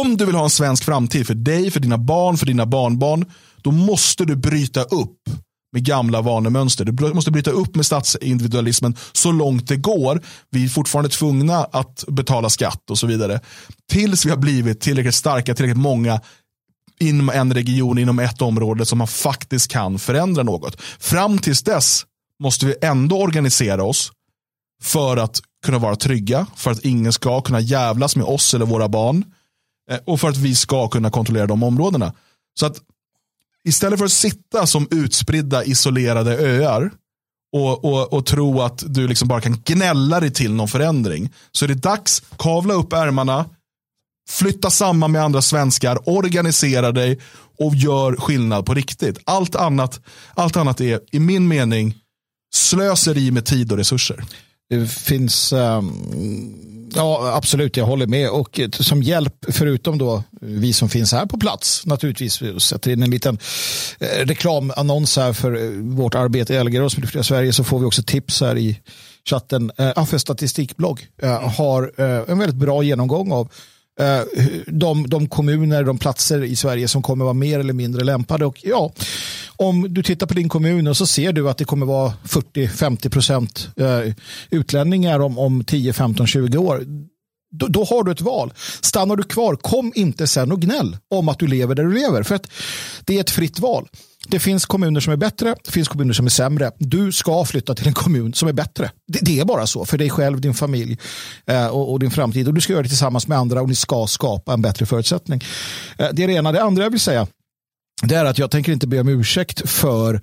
Speaker 1: om du vill ha en svensk framtid för dig, för dina barn, för dina barnbarn, då måste du bryta upp med gamla vanemönster. Du måste bryta upp med statsindividualismen så långt det går. Vi är fortfarande tvungna att betala skatt och så vidare. Tills vi har blivit tillräckligt starka, tillräckligt många inom en region, inom ett område som man faktiskt kan förändra något. Fram tills dess måste vi ändå organisera oss för att kunna vara trygga, för att ingen ska kunna jävlas med oss eller våra barn eh, och för att vi ska kunna kontrollera de områdena. Så att istället för att sitta som utspridda isolerade öar och, och, och tro att du liksom bara kan gnälla dig till någon förändring så är det dags, kavla upp ärmarna, flytta samman med andra svenskar, organisera dig och gör skillnad på riktigt. Allt annat, allt annat är i min mening slöseri med tid och resurser.
Speaker 3: Det finns, um, ja absolut, jag håller med. Och som hjälp, förutom då vi som finns här på plats, naturligtvis, vi sätter in en liten eh, reklamannons här för eh, vårt arbete i Elgerås med Fria Sverige, så får vi också tips här i chatten. Eh, Affe statistikblogg har en väldigt bra genomgång av de, de kommuner, de platser i Sverige som kommer vara mer eller mindre lämpade. Och ja, om du tittar på din kommun och så ser du att det kommer vara 40-50 procent eh, utlänningar om, om 10, 15, 20 år. Då, då, har du ett val. Stannar du kvar, kom inte sen och gnäll om att du lever där du lever. För att det är ett fritt val. Det finns kommuner som är bättre, det finns kommuner som är sämre. Du ska flytta till en kommun som är bättre. Det, det är bara så för dig själv, din familj eh, och, och, din framtid. Och du ska göra det tillsammans med andra och ni ska skapa en bättre förutsättning. Eh, det är det ena. Det andra jag vill säga det är att jag tänker inte be om ursäkt för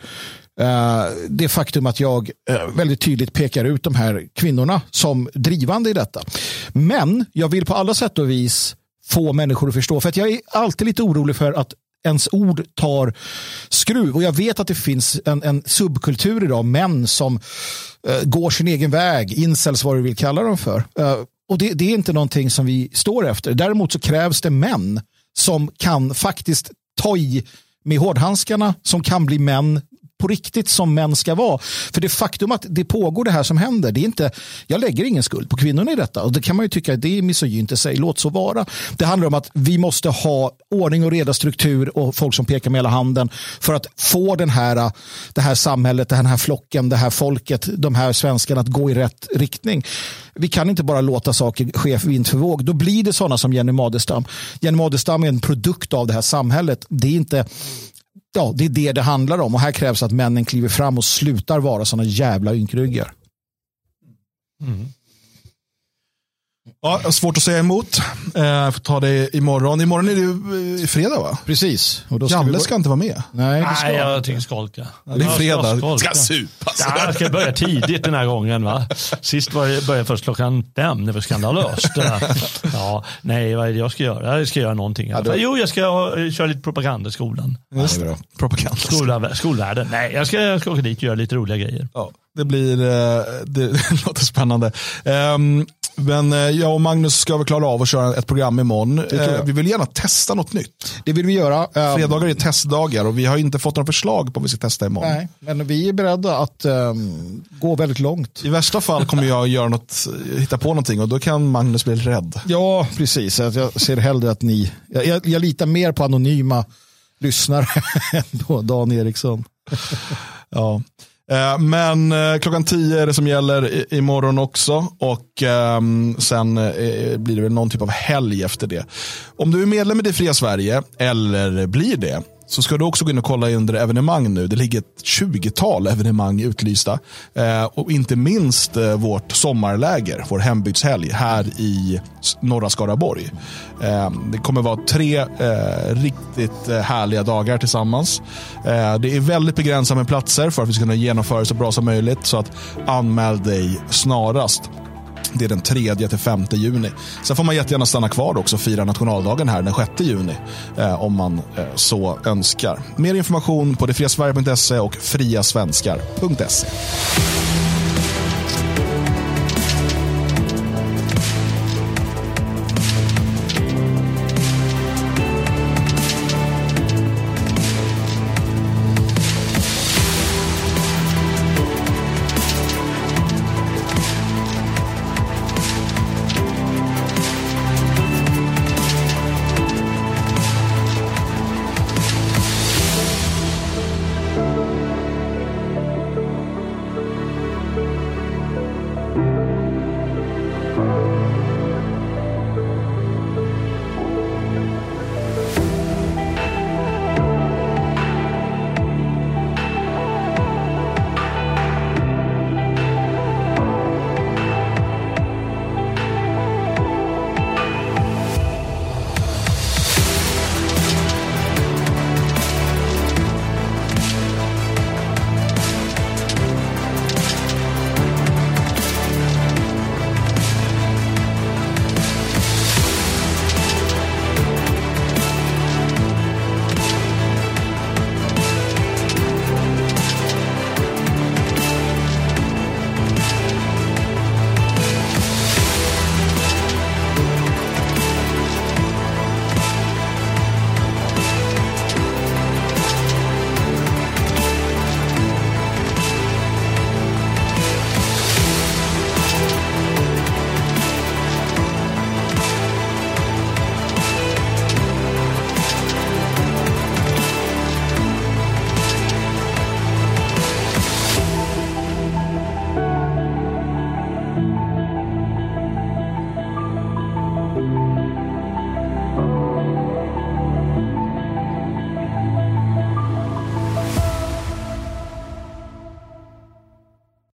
Speaker 3: eh, det faktum att jag eh, väldigt tydligt pekar ut de här kvinnorna som drivande i detta. Men jag vill på alla sätt och vis få människor att förstå. För att jag är alltid lite orolig för att ens ord tar skruv. Och jag vet att det finns en, en subkultur idag, män som uh, går sin egen väg, incels vad du vill kalla dem för. och det, det är inte någonting som vi står efter. Däremot så krävs det män som kan faktiskt ta i med hårdhandskarna som kan bli män på riktigt som män ska vara. För det faktum att det pågår det här som händer, det är inte, jag lägger ingen skuld på kvinnorna i detta. Och det kan man ju tycka det är misogynt i sig, låt så vara. Det handlar om att vi måste ha ordning och reda struktur och folk som pekar med hela handen för att få den här, det här samhället, den här flocken, det här folket, de här svenskarna att gå i rätt riktning. Vi kan inte bara låta saker ske vind för våg. Då blir det sådana som Jenny Madestam. Jenny Madestam är en produkt av det här samhället. Det är inte ja, det är det det handlar om. Och här krävs att männen kliver fram och slutar vara sådana jävla ynkryggar.
Speaker 1: Mm. Ja, svårt att säga emot. Eh, jag får ta det imorgon. Imorgon är det eh, fredag va?
Speaker 3: Precis. Och då
Speaker 1: ska Jalle
Speaker 3: vi...
Speaker 1: ska inte vara med.
Speaker 3: Nej, det ska
Speaker 2: Nej, jag tänker skolka.
Speaker 1: Ja, det är fredag.
Speaker 2: Ska,
Speaker 1: ska supa.
Speaker 2: Ja, jag ska börja tidigt den här gången. Va? Sist var jag började först klockan fem. Det var skandalöst. ja, nej, vad är det jag ska göra? Jag ska göra någonting. Ja, då... Jo, jag ska köra lite propaganda i skolan.
Speaker 1: Just det. Propaganda.
Speaker 2: Skola, skolvärlden. Nej, jag ska, jag ska åka dit och göra lite roliga grejer.
Speaker 1: Ja, det blir, eh, det, det låter spännande. Um, men eh, jag och Magnus ska väl klara av att köra ett program imorgon. Eh, vi vill gärna testa något nytt.
Speaker 3: Det vill vi göra.
Speaker 1: Um, Fredagar är testdagar och vi har inte fått några förslag på vad vi ska testa imorgon.
Speaker 3: Nej, men vi är beredda att um, gå väldigt långt.
Speaker 1: I värsta fall kommer jag göra något, hitta på någonting och då kan Magnus bli rädd.
Speaker 3: Ja, precis. Jag ser hellre att ni, jag, jag, jag litar mer på anonyma lyssnare än på Dan Eriksson.
Speaker 1: ja. Eh, men eh, klockan 10 är det som gäller imorgon också och ehm, sen eh, blir det väl någon typ av helg efter det. Om du är medlem i Det Fria Sverige eller blir det så ska du också gå in och kolla under evenemang nu. Det ligger ett 20-tal evenemang utlysta. Eh, och inte minst eh, vårt sommarläger, vår hembygdshelg här i norra Skaraborg. Eh, det kommer vara tre eh, riktigt eh, härliga dagar tillsammans. Eh, det är väldigt begränsat med platser för att vi ska kunna genomföra det så bra som möjligt. Så att anmäl dig snarast. Det är den 3 till 5 juni. Sen får man jättegärna stanna kvar också och fira nationaldagen här den 6 juni eh, om man eh, så önskar. Mer information på detfriasverige.se och friasvenskar.se.